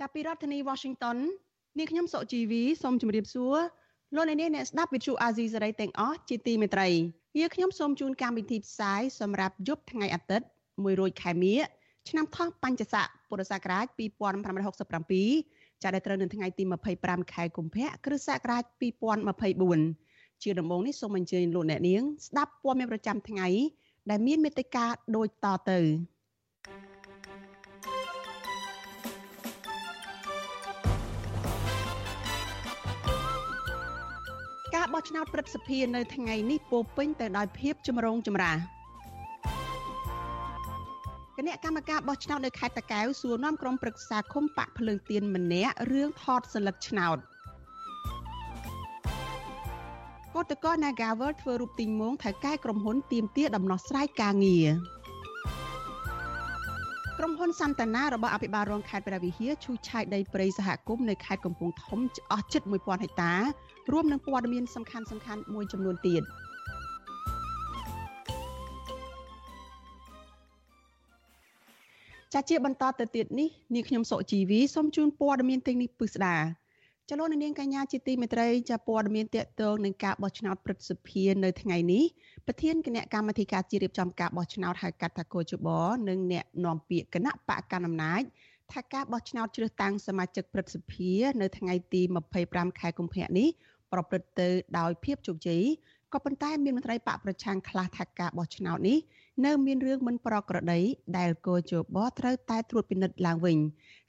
ចាប់ពីរដ្ឋធានី Washington នាងខ្ញុំសុជីវីសូមជម្រាបសួរលោកអ្នកនាងអ្នកស្ដាប់វិទ្យុអាស៊ីសេរីទាំងអស់ជាទីមេត្រីយើខ្ញុំសូមជូនកម្មវិធីផ្សាយសម្រាប់យប់ថ្ងៃអាទិត្យ1រោចខែមិញឆ្នាំថោះបញ្ញស័កពុរសករាជ2567ចាប់ដល់ត្រូវនៅថ្ងៃទី25ខែកុម្ភៈគ្រិស្តសករាជ2024ជាដំបូងនេះសូមអញ្ជើញលោកអ្នកនាងស្ដាប់ព័ត៌មានប្រចាំថ្ងៃដែលមានមេត្តាដូចតទៅ ការបោះឆ្នោតព្រឹទ្ធសភានៅថ្ងៃនេះពោពេញទៅដោយភាពចម្រូងចម្រាសគណៈកម្មការបោះឆ្នោតនៅខេត្តតាកែវសួរនាំក្រុមប្រឹក្សាឃុំបាក់ភ្លើងទៀនម្នាក់រឿងថតសន្លឹកឆ្នោតគតកោ Nagavel ធ្វើរូបទីងមងថៅកែក្រុមហ៊ុនទៀមទាដំណោះស្រាយការងារ ក្រុមហ៊ុនសន្តានារបស់អភិបាលរងខេត្តព្រះវិហារឈូសឆាយដីព្រៃសហគមន៍នៅខេត្តកំពង់ធំអស់ជិត1000ហិកតារួមនឹងព័ត៌មានសំខាន់សំខាន់មួយចំនួនទៀតចាជាបន្តទៅទៀតនេះនាងខ្ញុំសុជីវីសូមជូនព័ត៌មានទាំងនេះពិស្ដា ចលនានាងកញ្ញាជាទីមេត្រីចាព័ត៌មានតកតងនឹងការបោះឆ្នោតព្រឹទ្ធសភានៅថ្ងៃនេះប្រធានគណៈកម្មាធិការជាតិរៀបចំការបោះឆ្នោតហៅកាត់ថាកោជបនិងអ្នកនាំពាក្យគណៈបកកណ្ដាលអំណាចថាការបោះឆ្នោតជ្រើសតាំងសមាជិកព្រឹទ្ធសភានៅថ្ងៃទី25ខែកុម្ភៈនេះប្រព្រឹត្តទៅដោយភាពជោគជ័យក៏ប៉ុន្តែមានមន្ត្រីបកប្រឆាំងខ្លះថាការបោះឆ្នោតនេះ នៅមានរឿងមិនប្រក្រតីដែលកោជបត្រូវតែត្រួតពិនិត្យឡើងវិញ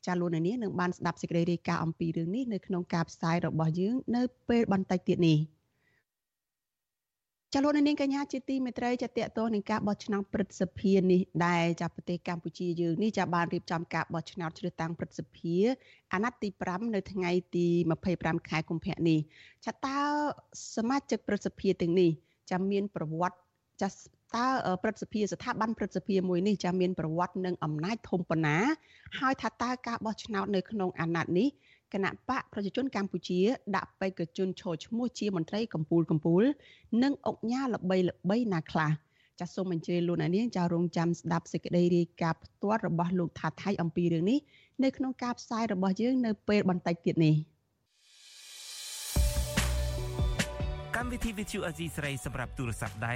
ចាលោកនាងនឹងបានស្ដាប់សេចក្តីរាយការណ៍អំពីរឿងនេះនៅក្នុងការផ្សាយរបស់យើងនៅពេលបន្តិចទៀតនេះចលនានាងកញ្ញាជាទីមេត្រីចាតតទៅនឹងការបោះឆ្នោតព្រឹទ្ធសភានេះដែរចាប្រទេសកម្ពុជាយើងនេះចាបានរៀបចំការបោះឆ្នោតជ្រើសតាំងព្រឹទ្ធសភាអាណត្តិទី5នៅថ្ងៃទី25ខែកុម្ភៈនេះចាតើសមាជិកព្រឹទ្ធសភាទាំងនេះចាមានប្រវត្តិចា តើព្រឹទ្ធសភាស្ថាប័នព្រឹទ្ធសភាមួយនេះចាមានប្រវត្តិនិងអំណាចធំប៉ុណ្ណាហើយថាតើការបោះឆ្នោតនៅក្នុងអាណត្តិនេះគណៈបកប្រជាជនកម្ពុជាដាក់បេក្ខជនឈរឈ្មោះជាមន្ត្រីកម្ពុជាកម្ពុជានិងអង្គញាល្បីល្បីណាខ្លះចាសសូមអញ្ជើញលោកអ្នកនាងចារងចាំស្ដាប់សេចក្តីរាយការណ៍ផ្ទាល់របស់លោកថាថៃអំពីរឿងនេះនៅក្នុងការផ្សាយរបស់យើងនៅពេលបន្តិចទៀតនេះកម្មវិធី Vithu Azizi ស្រីសម្រាប់ទូរស័ព្ទដៃ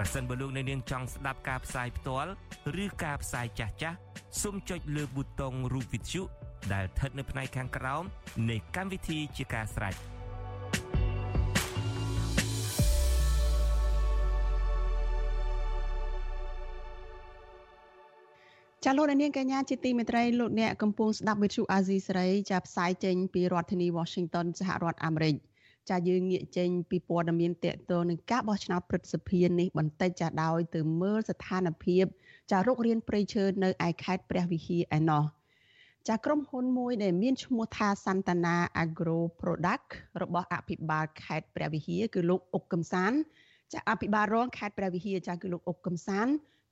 ប្រសិនបើលោកអ្នកនាងចង់ស្ដាប់ការផ្សាយផ្ទាល់ឬការផ្សាយចាស់ចាស់សូមចុចលើប៊ូតុងរូប Vithu ដែលស្ថិតនៅផ្នែកខាងក្រោមនៃកម្មវិធីជាការស្រេចចាលោកនាងកញ្ញាជាទីមេត្រីលោកអ្នកកំពុងស្ដាប់វិទ្យុអាស៊ីសេរីចាផ្សាយចេញពីរដ្ឋធានី Washington សហរដ្ឋអាមេរិក ចាយើងងាកចេញពីព័ត៌មានតកតនឹងការបោះឆ្នោតព្រឹទ្ធសភានេះបន្តិចចាដោយទៅមើលស្ថានភាពចារុករៀនព្រៃឈើនៅឯខេត្តព្រះវិហារឯណោះចាក្រុមហ៊ុនមួយដែលមានឈ្មោះថាសន្តានា Agro Product របស់អភិបាលខេត្តព្រះវិហារគឺលោកអុកកំសានចាអភិបាលរងខេត្តព្រះវិហារចាគឺលោកអុកកំសាន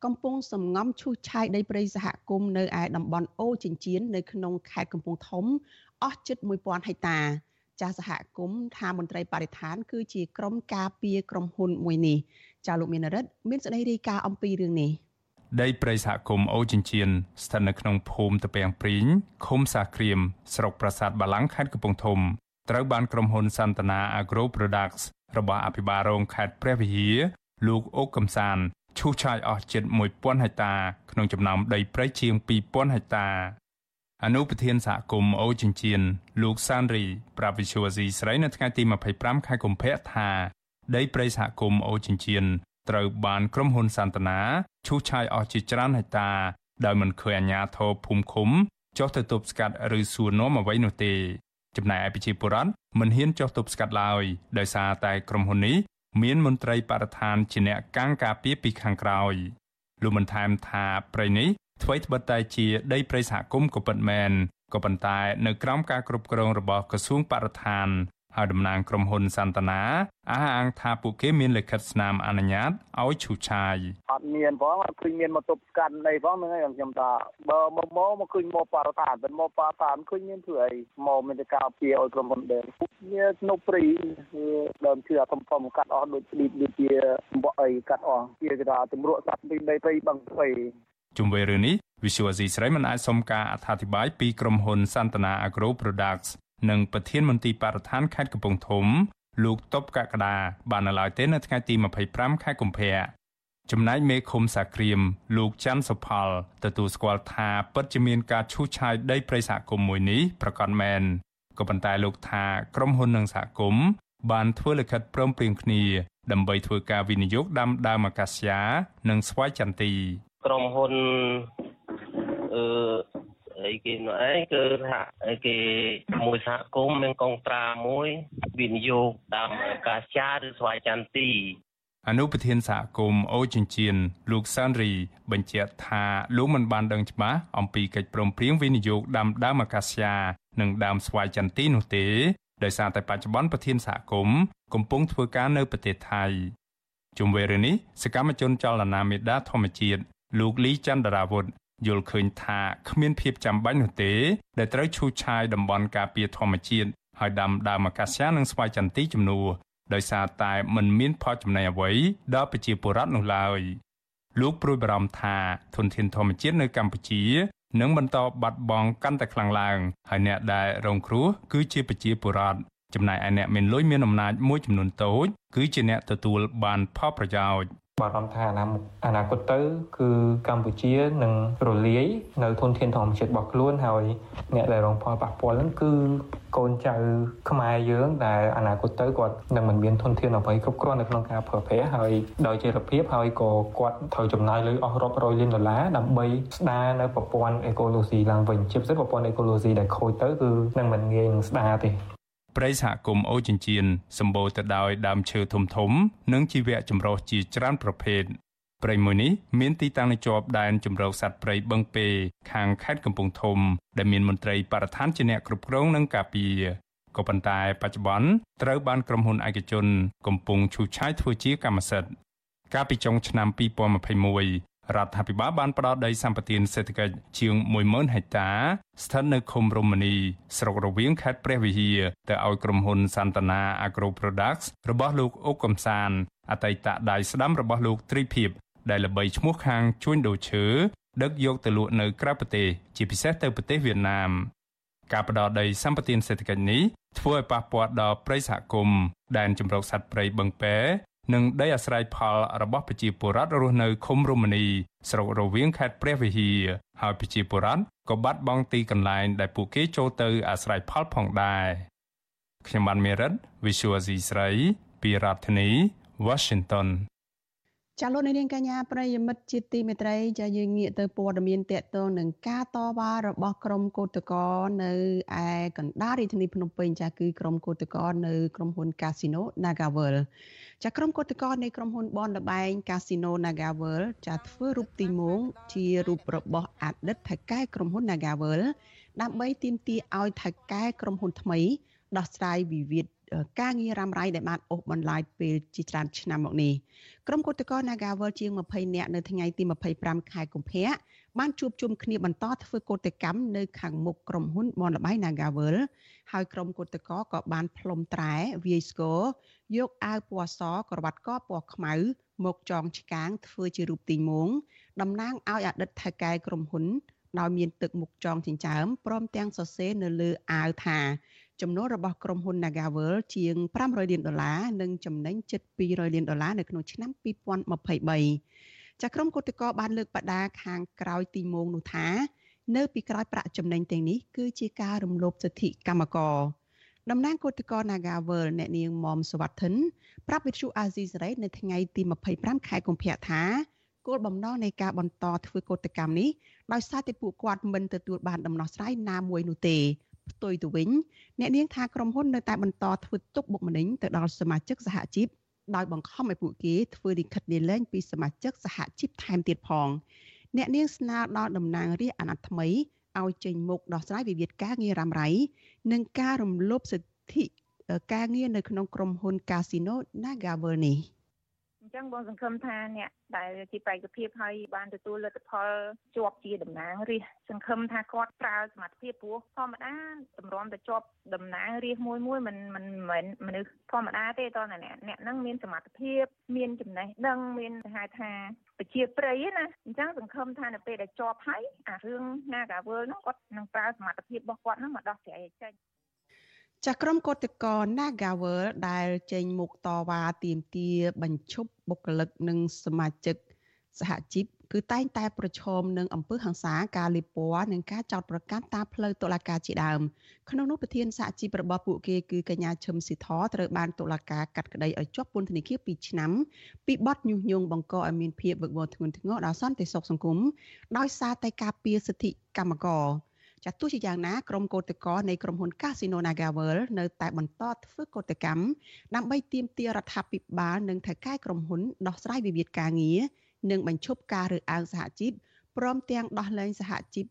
កំពុងសំងំឈូសឆាយដីព្រៃសហគមន៍នៅឯតំបន់អូចិញ្ចៀននៅក្នុងខេត្តកំពង់ធំអស់ជិត1000ហិកតា ចាសហគមន៍ថាមន្ត្រីបរិស្ថាន គឺជាក្រុមការពារក្រុមហ៊ុនមួយនេះចាលោកមានរិទ្ធមានសេចក្តីរាយការណ៍អំពីរឿងនេះដីព្រៃសហគមន៍អូចិញ្ចៀនស្ថិតនៅក្នុងភូមិតពាំងព្រីងឃុំសាក្រៀមស្រុកប្រាសាទបាឡាំងខេត្តកំពង់ធំត្រូវបានក្រុមហ៊ុនសន្តានា Agro Products របស់អភិបាលរងខេត្តព្រះវិហារលោកអុកកំសានឈូសឆាយអស់ជិត1000ហិកតា ក្នុងចំណោមដីព្រៃជាង2000ហិកតា អនុប្រធានសហគមន៍អូចិញ្ចៀនលោកសានរីប្រាប់វិសុវអាស៊ីស្រីនៅថ្ងៃទី25ខែកុម្ភៈថាដីព្រៃសហគមន៍អូចិញ្ចៀនត្រូវបានក្រុមហ៊ុនសន្តានាឈូសឆាយអស់ជាច្រើនហិកតាដោយមិនឃើញអាជ្ញាធរភូមិឃុំចុះទៅទប់ស្កាត់ឬសួរនាំអ្វីនោះទេ ចំណែកឯប្រជាពលរដ្ឋមិនហ៊ានចុះទប់ស្កាត់ឡើយដោយសារតែក្រុមហ៊ុននេះមានមន្ត្រីបរិស្ថានជាអ្នកកាងការពារពីខាងក្រោយលោកបានថែមថាព្រៃនេះ អ្វីត្បិតតែជាដីព្រៃសហគមន៍ក៏ពិតមែនក៏ប៉ុន្តែនៅក្រោមការគ្រប់គ្រងរបស់ក្រសួងបរិស្ថានហើយតំណាងក្រុមហ៊ុនសន្តានាអះអាងថាពួកគេមានលិខិតស្នាមអនុញ្ញាតឲ្យឈូសឆាយអត់មានផងអត់ឃើញមានមកទប់ស្កាត់អីផងហ្នឹងហើយខ្ញុំថាបើមកមកមកឃើញមកបរិស្ថានតែមកបរិស្ថានឃើញមានធ្វើអីមកមានតែការពារឲ្យក្រុមហ៊ុនដែរវាស្នុបព្រីដើមឈើធំធំកាត់អស់ដូចស្ឌីបដូចជាបក់អីកាត់អស់ជាគេថាទម្រក់សត្វពីដីព្រៃបឹងព្រៃ ជុំវិញរឿងនេះ Visual Asia ស្រីមិនអាចសុំការអធិប្បាយពីក្រុមហ៊ុនសន្តានា Agro Products និងប្រធានមន្ទីរបរិស្ថានខេត្តកំពង់ធំ លោកតបកកដាបាននៅឡើយទេនៅថ្ងៃទី25ខែកុម្ភៈចំណែកមេឃុំសាក្រៀមលោកច័ន្ទសុផលទទួលស្គាល់ថាពិតជាមានការឈូសឆាយដីព្រៃសហគមន៍មួយនេះប្រកាសមែនក៏ប៉ុន្តែលោកថាក្រុមហ៊ុននិងសហគមន៍បានធ្វើលិខិតព្រមព្រៀងគ្នា ដើម្បីធ្វើការវិនិយោគដាំដើមអាកាសយ៉ានិងស្វាយចន្ទី ក្រុមហ៊ុនអឺអីគេនោះឯងគឺថាគេមួយសហគមន៍មានកងត្រាមួយវិនិយោគតាមអាកាសយ៉ាឬស្វាយចន្ទីអនុប្រធានសហគមន៍អូចិញ្ចៀនលោកសានរី បញ្ជាក់ថាលោកមិនបានដឹងច្បាស់អំពីកិច្ចព្រមព្រៀងវិនិយោគដាំដើមអាកាសយ៉ានិងដើមស្វាយចន្ទីនោះទេដោយសារតែបច្ចុប្បន្នប្រធានសហគមន៍កំពុងធ្វើការនៅប្រទេសថៃជុំវិញរឿងនេះសកម្មជនចលនាមេដាធម្មជាតិ លោកលីចន្ទរាវុធយល់ឃើញថាគ្មានភាពចាំបាច់នោះទេ ដែលត្រូវឈូសឆាយតំបន់ការពារធម្មជាតិហើយដាំដើមអាកាសយ៉ានិងស្វាយចន្ទីជំនួសដោយសារតែมันមានផលចំណេញអ្វីដល់ប្រជាពលរដ្ឋនោះឡើយលោកព្រួយបារម្ភថាធនធានធម្មជាតិនៅកម្ពុជានឹងបន្តបាត់បង់កាន់តែខ្លាំងឡើងហើយអ្នកដែលរងគ្រោះគឺជាប្រជាពលរដ្ឋចំណែកឯអ្នកមានលុយមានអំណាចមួយចំនួនតូចគឺជាអ្នកទទួលបានផលប្រយោជន៍ បារម្ភថាអនាគតទៅគឺកម្ពុជានឹងរលាយនៅធនធានធម្មជាតិរបស់ខ្លួនហើយអ្នកដែលរងផលប៉ះពាល់ហ្នឹងគឺកូនចៅខ្មែរយើងដែលអនាគតទៅគាត់នឹងមិនមានធនធានអ្វីគ្រប់គ្រាន់នៅក្នុងការប្រើប្រាស់ហើយដោយជារបៀបហើយក៏គាត់ត្រូវចំណាយលុយអស់រាប់រយលានដុល្លារដើម្បីស្ដារនៅប្រព័ន្ធអេកូឡូស៊ីឡើងវិញជាពិសេសប្រព័ន្ធអេកូឡូស៊ីដែលខូចទៅគឺនឹងមិនងាយនឹងស្ដារទេ ព្រៃសហគមន៍អូចិញ្ចៀនសម្បូរទៅដោយដើមឈើធំធំ និងជីវៈចម្រុះជាច្រើនប្រភេទព្រៃមួយនេះមានទីតាំងនៅជាប់ដែនជម្រកសត្វព្រៃបឹងពេខាងខេត្តកំពង់ធំ ដែលមានមន្ត្រីបរិស្ថានជាអ្នកគ្រប់គ្រងនិងការពារក៏ប៉ុន្តែបច្ចុប្បន្នត្រូវបានក្រុមហ៊ុនឯកជន កំពុងឈូសឆាយធ្វើជាកម្មសិទ្ធិកាលពីចុងឆ្នាំ2021 រដ្ឋាភិបាលបានផ្ដល់ដីសម្បត្តិសេដ្ឋកិច្ចជាង10000ហិកតា ស្ថិតនៅឃុំរមនីស្រុករវៀងខេត្តព្រះវិហារទៅឲ្យក្រុមហ៊ុនសន្តានា Agro Products របស់លោកអុកកំសានអតីតដៃស្ដាំរបស់លោកត្រីភិបដែលល្បីឈ្មោះខាងជួញដូរឈើដឹកយកទៅលក់នៅក្រៅប្រទេសជាពិសេសទៅប្រទេសវៀតណាមការផ្ដល់ដីសម្បត្តិសេដ្ឋកិច្ចនេះធ្វើឲ្យប៉ះពាល់ដល់ប្រិយសហគមន៍ដែនជំរកសត្វព្រៃបឹងពែ និងដីអាស្រ័យផលរបស់ប្រជាពលរដ្ឋរស់នៅឃុំរមនីស្រុករវៀងខេត្តព្រះវិហារហើយប្រជាពលរដ្ឋក៏បាត់បង់ទីកន្លែងដែលពួកគេចូលទៅអាស្រ័យផលផងដែរខ្ញុំបានមេរិត Visual C ស្រីពីរដ្ឋធានី Washington ចាលោកនាងកញ្ញាប្រិយមិត្តជាទីមេត្រីចាយើងងាកទៅព័ត៌មានតកតងនឹងការតវ៉ារបស់ក្រុមកោតក្រនៅឯកណ្ដាលរាជធានីភ្នំពេញចាគឺក្រុមកោតក្រនៅក្រុមហ៊ុន Casino Nagavel ចាក្រុមកោតក្រនៃក្រុមហ៊ុនបនលបែង Casino Nagavel ចាធ្វើរូបទីមងជារូបរបស់អតីតថៅកែក្រុមហ៊ុន Nagavel ដើម្បីទាមទារឲ្យថៅកែក្រុមហ៊ុនថ្មី ដោះស្រាយវិវាទការងាររ៉ាំរ៉ៃដែលបានអូសបន្លាយពេលជាច្រើនឆ្នាំមកនេះក្រុមគឧតកោ Nagawal ជាង20នាក់នៅថ្ងៃទី25ខែកុម្ភៈ បានជួបជុំគ្នាបន្តធ្វើកោតកម្មនៅខាងមុខក្រុមហ៊ុនបនលបៃ Nagawal ហើយក្រុមគឧតកោក៏បានផ្លុំត្រែវាយស្គរយកអាវពណ៌សក្រវ៉ាត់កពណ៌ខ្មៅមកចងឆ្កាងធ្វើជារូបទីមងតំណាងឲ្យអតីតថៅកែក្រុមហ៊ុនដោយមានទឹកមុខចងចិញ្ចើមព្រមទាំងសរសេរនៅលើអាវថាចំណូលរបស់ក្រុមហ៊ុន Nagavel ជាង500លានដុល្លារនិងចំណេញជិត200លានដុល្លារនៅក្នុងឆ្នាំ2023 ចាក្រុមគឧតកោបានលើកបដាខាងក្រោយទីមងនោះថា នៅពីក្រោយប្រាក់ចំណេញទាំងនេះគឺជាការរំលោភសិទ្ធិកម្មករតំណាងគឧតកោ Nagavel អ្នកនាងមុំសវត្ថិនប្រាប់វិទ្យុអាស៊ីសេរីនៅថ្ងៃទី25ខែកុម្ភៈថាគោលបំណងនៃការបន្តធ្វើកោតកម្មនេះដោយសារតែពួកគាត់មិនទទួលបានដំណោះស្រាយណាមួយនោះទេផ្ទុយទៅវិញអ្នកនាងថាក្រុមហ៊ុននៅតែបន្តធ្វើទុកបុកម្នេញទៅដល់សមាជិកសហជីព ដោយបង្ខំឲ្យពួកគេធ្វើលិខិតលាលែងពីសមាជិកសហជីពថែមទៀតផងអ្នកនាងស្នើដល់តំណាងរាស្ត្រអាណត្តិថ្មីឲ្យចេញមុខដោះស្រាយវិវាទការងាររ៉ាំរ៉ៃនិងការរំលោភសិទ្ធិការងារនៅក្នុងក្រុមហ៊ុន Casino Nagavel នេះ អញ្ចឹងបងសង្ឃឹមថាអ្នកដែលជាបេក្ខភាពហើយបានទទួលលទ្ធផលជាប់ជាតំណាងរាស្ត្រសង្ឃឹមថាគាត់ប្រើសមត្ថភាពព្រោះធម្មតាតម្រាំតែជាប់តំណាងរាស្ត្រមួយមួយមិនមិនមិនមនុស្សធម្មតាទេតើអ្នកអ្នកហ្នឹងមានសមត្ថភាពមានចំណេះដឹងមានគេហៅថាប្រជាប្រិយណាអញ្ចឹងសង្ឃឹមថានៅពេលដែលជាប់ហើយអារឿង Nagawal ហ្នឹងគាត់នឹងប្រើសមត្ថភាពរបស់គាត់ហ្នឹងមកដោះស្រាយឲ្យចេញ ចាក្រុមកោតក្រ Nagawal ដែលចេញមុខតវ៉ាទាមទារបញ្ឈប់បុគ្គលិកនិងសមាជិកសហជីពគឺតែងតែប្រឈមនឹងអំពើហិង្សាការលិពណ៌និងការចោទប្រកាន់តាមផ្លូវតុលាការជាដើមក្នុងនោះប្រធានសហជីពរបស់ពួកគេគឺកញ្ញាឈឹមស៊ីធត្រូវបានតុលាការកាត់ក្តីឲ្យជាប់ពន្ធនាគារ2ឆ្នាំពីបទញុះញង់បង្កឲ្យមានភាពវឹកវរធ្ងន់ធ្ងរដល់សន្តិសុខសង្គមដោយសារតែការពៀសិទ្ធិកម្មករ ចាទោះជាយ៉ាងណាក្រុមកោតក្រនៃក្រុមហ៊ុន Casino NagaWorld នៅតែបន្តធ្វើកោតកម្មដើម្បីទាមទាររដ្ឋាភិបាលនិងថៅកែក្រុមហ៊ុនដោះស្រាយវិវាទការងារនិងបញ្ឈប់ការរើសអើងសហជីពព្រមទាំងដោះលែងសហជីព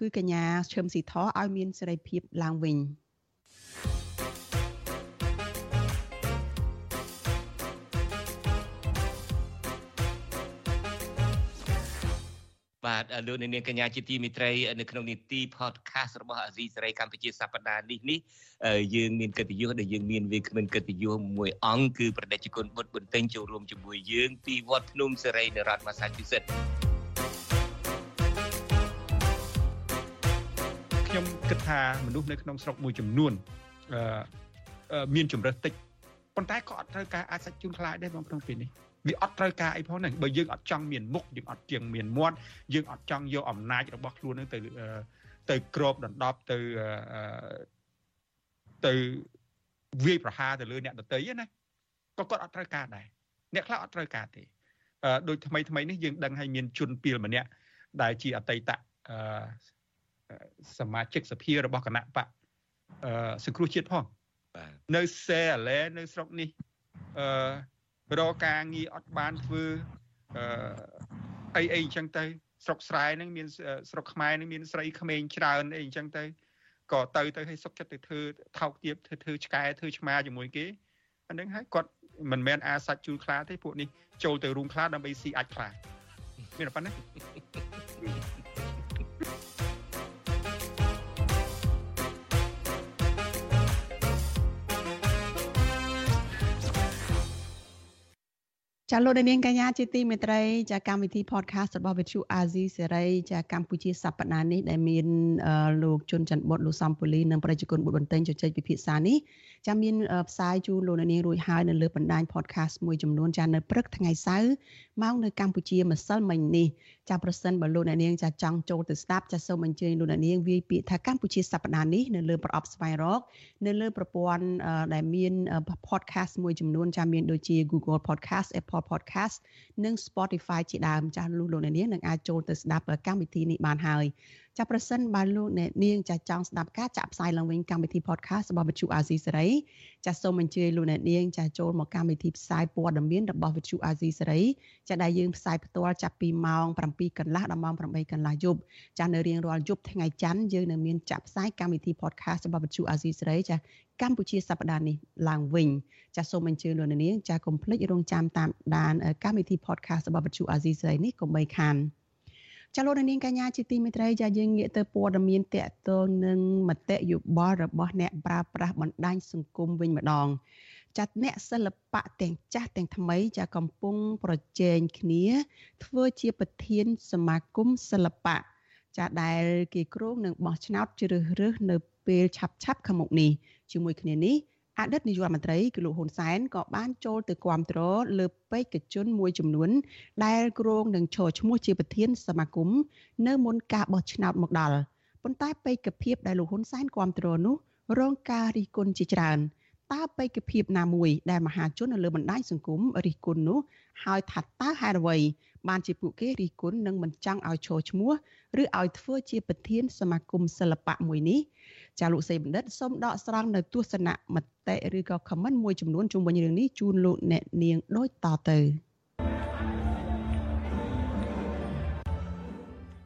គឺកញ្ញាឈឹមស៊ីធឲ្យមានសេរីភាពឡើងវិញ។ បាទលោកនាងកញ្ញាជាទីមេត្រីនៅក្នុងនីតិ podcast របស់អាស៊ីសេរីកម្ពុជាសប្តាហ៍នេះនេះយើងមានកិត្តិយសដែលយើងមានវាគ្មិនកិត្តិយសមួយអង្គគឺប្រដេជគុណបុត្របន្ទិញចូលរួមជាមួយយើងពីវត្តភ្នំសេរីនៅរដ្ឋ Massachusetts ខ្ញុំគិតថាមនុស្សនៅក្នុងស្រុកមួយចំនួនអឺមានជំរើសតិចប៉ុន្តែក៏អត់ត្រូវការអាចសាច់ជូនខ្លាចដែរបងក្នុងពេលនេះ វាអត់ត្រូវការអីផងហ្នឹងបើយើងអត់ចង់មានមុខយើងអត់ជាងមានមាត់យើងអត់ចង់យកអំណាចរបស់ខ្លួនហ្នឹងទៅទៅក្របដណ្ដប់ទៅទៅវាយប្រហារទៅលើអ្នកដតីណាក៏គាត់អត់ត្រូវការដែរអ្នកខ្លះអត់ត្រូវការទេអឺដូចថ្មីថ្មីនេះយើងដឹងហើយមានជនពីលម្នាក់ដែលជាអតីតអឺសមាជិកសភារបស់គណៈបកអឺសង្គ្រោះជាតិផងនៅសេអាឡែនៅស្រុកនេះអឺ រកការងារអត់បានធ្វើអឺអីអីអញ្ចឹងទៅ ស្រុកស្រែហ្នឹងមានស្រុកខ្មែរហ្នឹងមានស្រីក្មេងច្រើនអីអញ្ចឹងទៅក៏ទៅទៅឲ្យសុកចិត្តទៅធ្វើថោកទាបធ្វើធ្វើឆ្កែធ្វើឆ្មាជាមួយគេអាហ្នឹងហើយគាត់មិនមែនអាសាច់ជូលខ្លាទេពួកនេះចូលទៅរូងខ្លាដើម្បីស៊ីអាចខ្លាមានប៉ុណ្ណា ចាលោកនាងកញ្ញាជាទីមេត្រីចាកម្មវិធី podcast របស់វិទ្យុអាស៊ីសេរីចាកម្ពុជាសប្តាហ៍នេះដែលមានលោកជុនច័ន្ទបុតលោកសំពូលីនិងប្រជាជនបុតបន្ទែងជជែកពិភាក្សានេះចាមានផ្សាយជូនលោកនាងរួចហើយនៅលើបណ្ដាញ podcast មួយចំនួនចានៅព្រឹកថ្ងៃសៅរ៍ម៉ោងនៅកម្ពុជាម្សិលមិញនេះ ចាប្រសិនបើលោកអ្នកនាងចាចង់ចូលទៅស្ដាប់ចាសូមអញ្ជើញលោកអ្នកនាងវាយពាក្យថាកម្ពុជាសប្តាហ៍នេះនៅលើប្រអប់ស្វែងរក នៅលើប្រព័ន្ធដែលមាន podcast មួយចំនួនចាមានដូចជា Google Podcast Apple Podcast និង Spotify ជាដើមចាលោកលោកអ្នកនាងនឹងអាចចូលទៅស្ដាប់កម្មវិធីនេះបានហើយ ចាប្រសិនបើលោកអ្នកនាងចាចង់ស្ដាប់ការចាក់ផ្សាយឡើងវិញកម្មវិធី podcast របស់វិទ្យុអាស៊ីសេរីចាសូមអញ្ជើញលោកអ្នកនាងចាចូលមកកម្មវិធីផ្សាយព័ត៌មានរបស់វិទ្យុអាស៊ីសេរីចាដែលយើងផ្សាយផ្ទាល់ចាប់ពីម៉ោង7កន្លះដល់ម៉ោង8កន្លះយប់ចានៅរៀងរាល់យប់ថ្ងៃច័ន្ទយើងនៅមានចាក់ផ្សាយកម្មវិធី podcast របស់វិទ្យុអាស៊ីសេរីចាកម្ពុជាសប្តាហ៍នេះឡើងវិញចាសូមអញ្ជើញលោកអ្នកនាងចាកុំភ្លេចរងចាំតាមដានកម្មវិធី podcast របស់វិទ្យុអាស៊ីសេរីនេះកុំបីខាន ចាលោកនាងកញ្ញាជាទីមេត្រីចាយើងងាកទៅព័ត៌មានតកតងនឹងមតិយោបល់របស់អ្នកប្រើប្រាស់បណ្ដាញសង្គមវិញម្ដងចាត់អ្នកសិល្បៈទាំងចាស់ទាំងថ្មីចាកំពុងប្រជែងគ្នា ធ្វើជាប្រធានសមាគមសិល្បៈចាដែលគេគ្រោងនឹងបោះឆ្នោតជ្រើសរើសនៅពេលឆាប់ឆាប់ខាងមុខនេះជាមួយគ្នានេះ អតីតនាយករដ្ឋមន្ត្រីគឺលោកហ៊ុនសែនក៏បានចូលទៅគាំទ្រលើបេក្ខជនមួយចំនួន ដែលគ្រងនឹងឈរឈ្មោះជាប្រធានសមាគមនៅមុនការបោះឆ្នោតមកដល់ប៉ុន្តែបេក្ខភាពដែលលោកហ៊ុនសែនគាំទ្រនោះរងការរិះគន់ជាច្រើនតើបេក្ខភាពណាមួយដែលមហាជននៅលើបណ្ដាញសង្គមរិះគន់នោះហើយថាតើហេតុអ្វីបានជាពួកគេរិះគន់និងមិនចង់ឲ្យឈរឈ្មោះឬឲ្យធ្វើជាប្រធានសមាគមសិល្បៈមួយនេះ ចាលោកសេបណ្ឌិតសូមដកស្រង់នៅទស្សនៈមតិឬក៏ comment មួយចំនួនជុំវិញរឿងនេះជូនលោកអ្នកនាងដូចតទៅ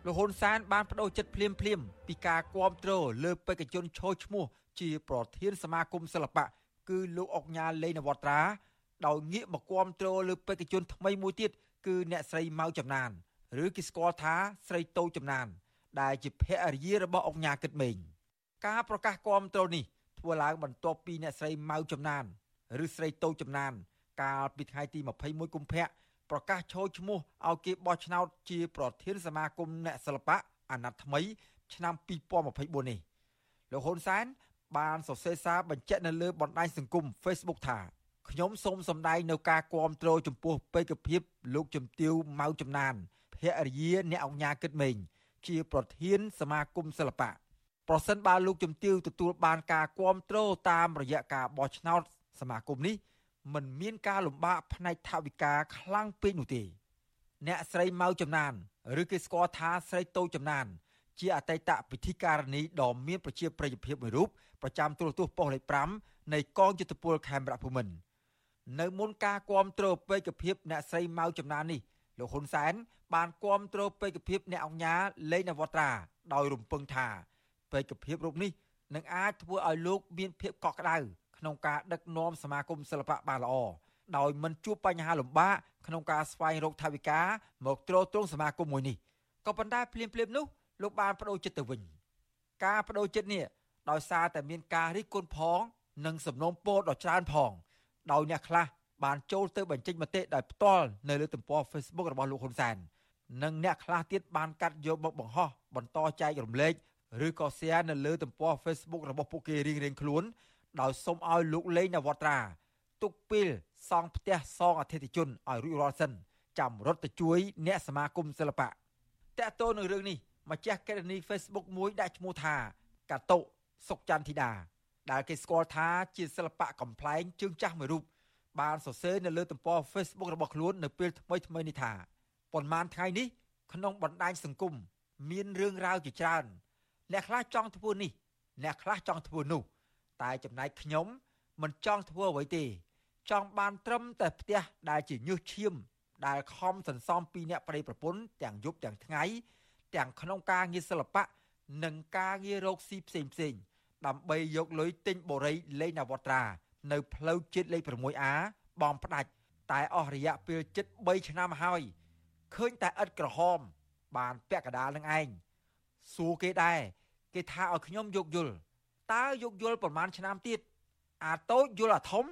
លោកហ៊ុនសែនបានបដូរចិត្តភ្លាមភ្លាមពីការគ្រប់គ្រងលើបេក្ខជនឈរឈ្មោះជាប្រធានសមាគមសិល្បៈគឺលោកអុកញ៉ាលេងនវត្រាដោយងាកមកគាំទ្រលើបេក្ខជនថ្មីមួយទៀតគឺអ្នកស្រីម៉ៅចំណាន ឬគេស្គាល់ថាស្រីតូចំណាន ដែលជាភរិយារបស់អុកញ៉ាគិតមេង ការប្រកាសគាំទ្រនេះធ្វើឡើងបន្ទាប់ពីអ្នកស្រីម៉ៅចំណានឬស្រីតូចំណាន កាលពីថ្ងៃទី21កុម្ភៈប្រកាសចូលឈ្មោះឲ្យគេបោះឆ្នោតជាប្រធានសមាគមអ្នកសិល្បៈអាណត្តិថ្មី ឆ្នាំ2024នេះលោកហ៊ុនសែនបានសរសេរសារបញ្ជាក់នៅលើបណ្ដាញសង្គម Facebook ថាខ្ញុំសូមសម្ដែងនៅការគាំទ្រចំពោះបេក្ខភាពលោកជំទាវម៉ៅចំណានភរិយាអ្នកអង្គញាគិតមេងជាប្រធានសមាគមសិល្បៈ ប្រសិនបើលោកជំទាវទទួលបានការគាំទ្រតាមរយៈការបោះឆ្នោតសមាគមនេះមិនមានការលំបាកផ្នែកថវិកាខ្លាំងពេកនោះទេ អ្នកស្រីម៉ៅចំណានឬគេស្គាល់ថាស្រីតូចចំណាន ជាអតីតពិធីការនីដ៏មានប្រជាប្រិយភាពមួយរូបប្រចាំទូរទស្សន៍ប៉ុស្តិ៍លេខ5នៃកងយុទ្ធពលខេមរៈភូមិន្ទនៅមុនការគាំទ្រពេកភាពអ្នកស្រីម៉ៅចំណាននេះលោកហ៊ុនសែនបានគាំទ្រពេកភាពអ្នកអង្គញាលេងនវត្រាដោយរំពឹងថា ពេកភាពរូបនេះនឹងអាចធ្វើឲ្យលោកមានភាពកក់ក្ដៅក្នុងការដឹកនាំសមាគមសិល្បៈបានល្អដោយមិនជួបបញ្ហាលំបាកក្នុងការស្វែងរកថវិកាមកទ្រទ្រង់សមាគមមួយនេះក៏ប៉ុន្តែភ្លាមភ្លាមនោះលោកបានបដូរចិត្តទៅវិញការបដូរចិត្តនេះដោយសារតែមានការរិះគន់ផង និងសំណូមពរដ៏ច្រើនផង ដោយអ្នកខ្លះបានចូលទៅបញ្ចេញមតិដោយផ្ទាល់នៅលើទំព័រ Facebook របស់លោកហ៊ុនសែននិងអ្នកខ្លះទៀតបានកាត់យកមកបង្ហោះបន្តចែករំលែក ឬក៏ share នៅលើទំព័រ Facebook របស់ពួកគេរៀងៗខ្លួន ដោយសុំឲ្យលោកលេងនវត្រាទុកពេលសង់ផ្ទះសងអធិជនឲ្យរួចរាល់សិនចាំរត់ទៅជួយ អ្នកសមាគមសិល្បៈតកតទៅនឹងរឿងនេះម្ចាស់កេរនី Facebook មួយដាក់ឈ្មោះថាកាតុសុកចន្ទធីតាដែលគេស្គាល់ថាជាសិល្បៈកំ pl ែងជើងចាស់មួយរូបបានសរសេរនៅលើទំព័រ Facebook របស់ខ្លួននៅពេលថ្មីថ្មីនេះថាប៉ុន្មានថ្ងៃនេះក្នុងបណ្ដាញសង្គមមានរឿងរ៉ាវជាច្រើន អ្នកខ្លះចង់ធ្វើនេះអ្នកខ្លះចង់ធ្វើនោះតែចំណែកខ្ញុំមិនចង់ធ្វើអ្វីទេចង់បានត្រឹមតែផ្ទះដែលជាញើសឈាម ដែលខំសន្សំពីអ្នកប្តីប្រពន្ធទាំងយប់ទាំងថ្ងៃទាំងក្នុងការងារសិល្បៈនិងការងាររកស៊ីផ្សេងផ្សេងដើម្បីយកលុយទិញបូរីលេងនវត្រា នៅផ្លូវជាតិលេខ 6A បងផ្ដាច់តែអស់រយៈពេលជិត3ឆ្នាំហើយឃើញតែឥតក្រហម បានពាក់កដាលនឹងឯងសួរគេដែរ គេថាឲ្យខ្ញុំយកយល់តើយកយល់ប្រហែលឆ្នាំទៀតអាតូចយល់អាធំ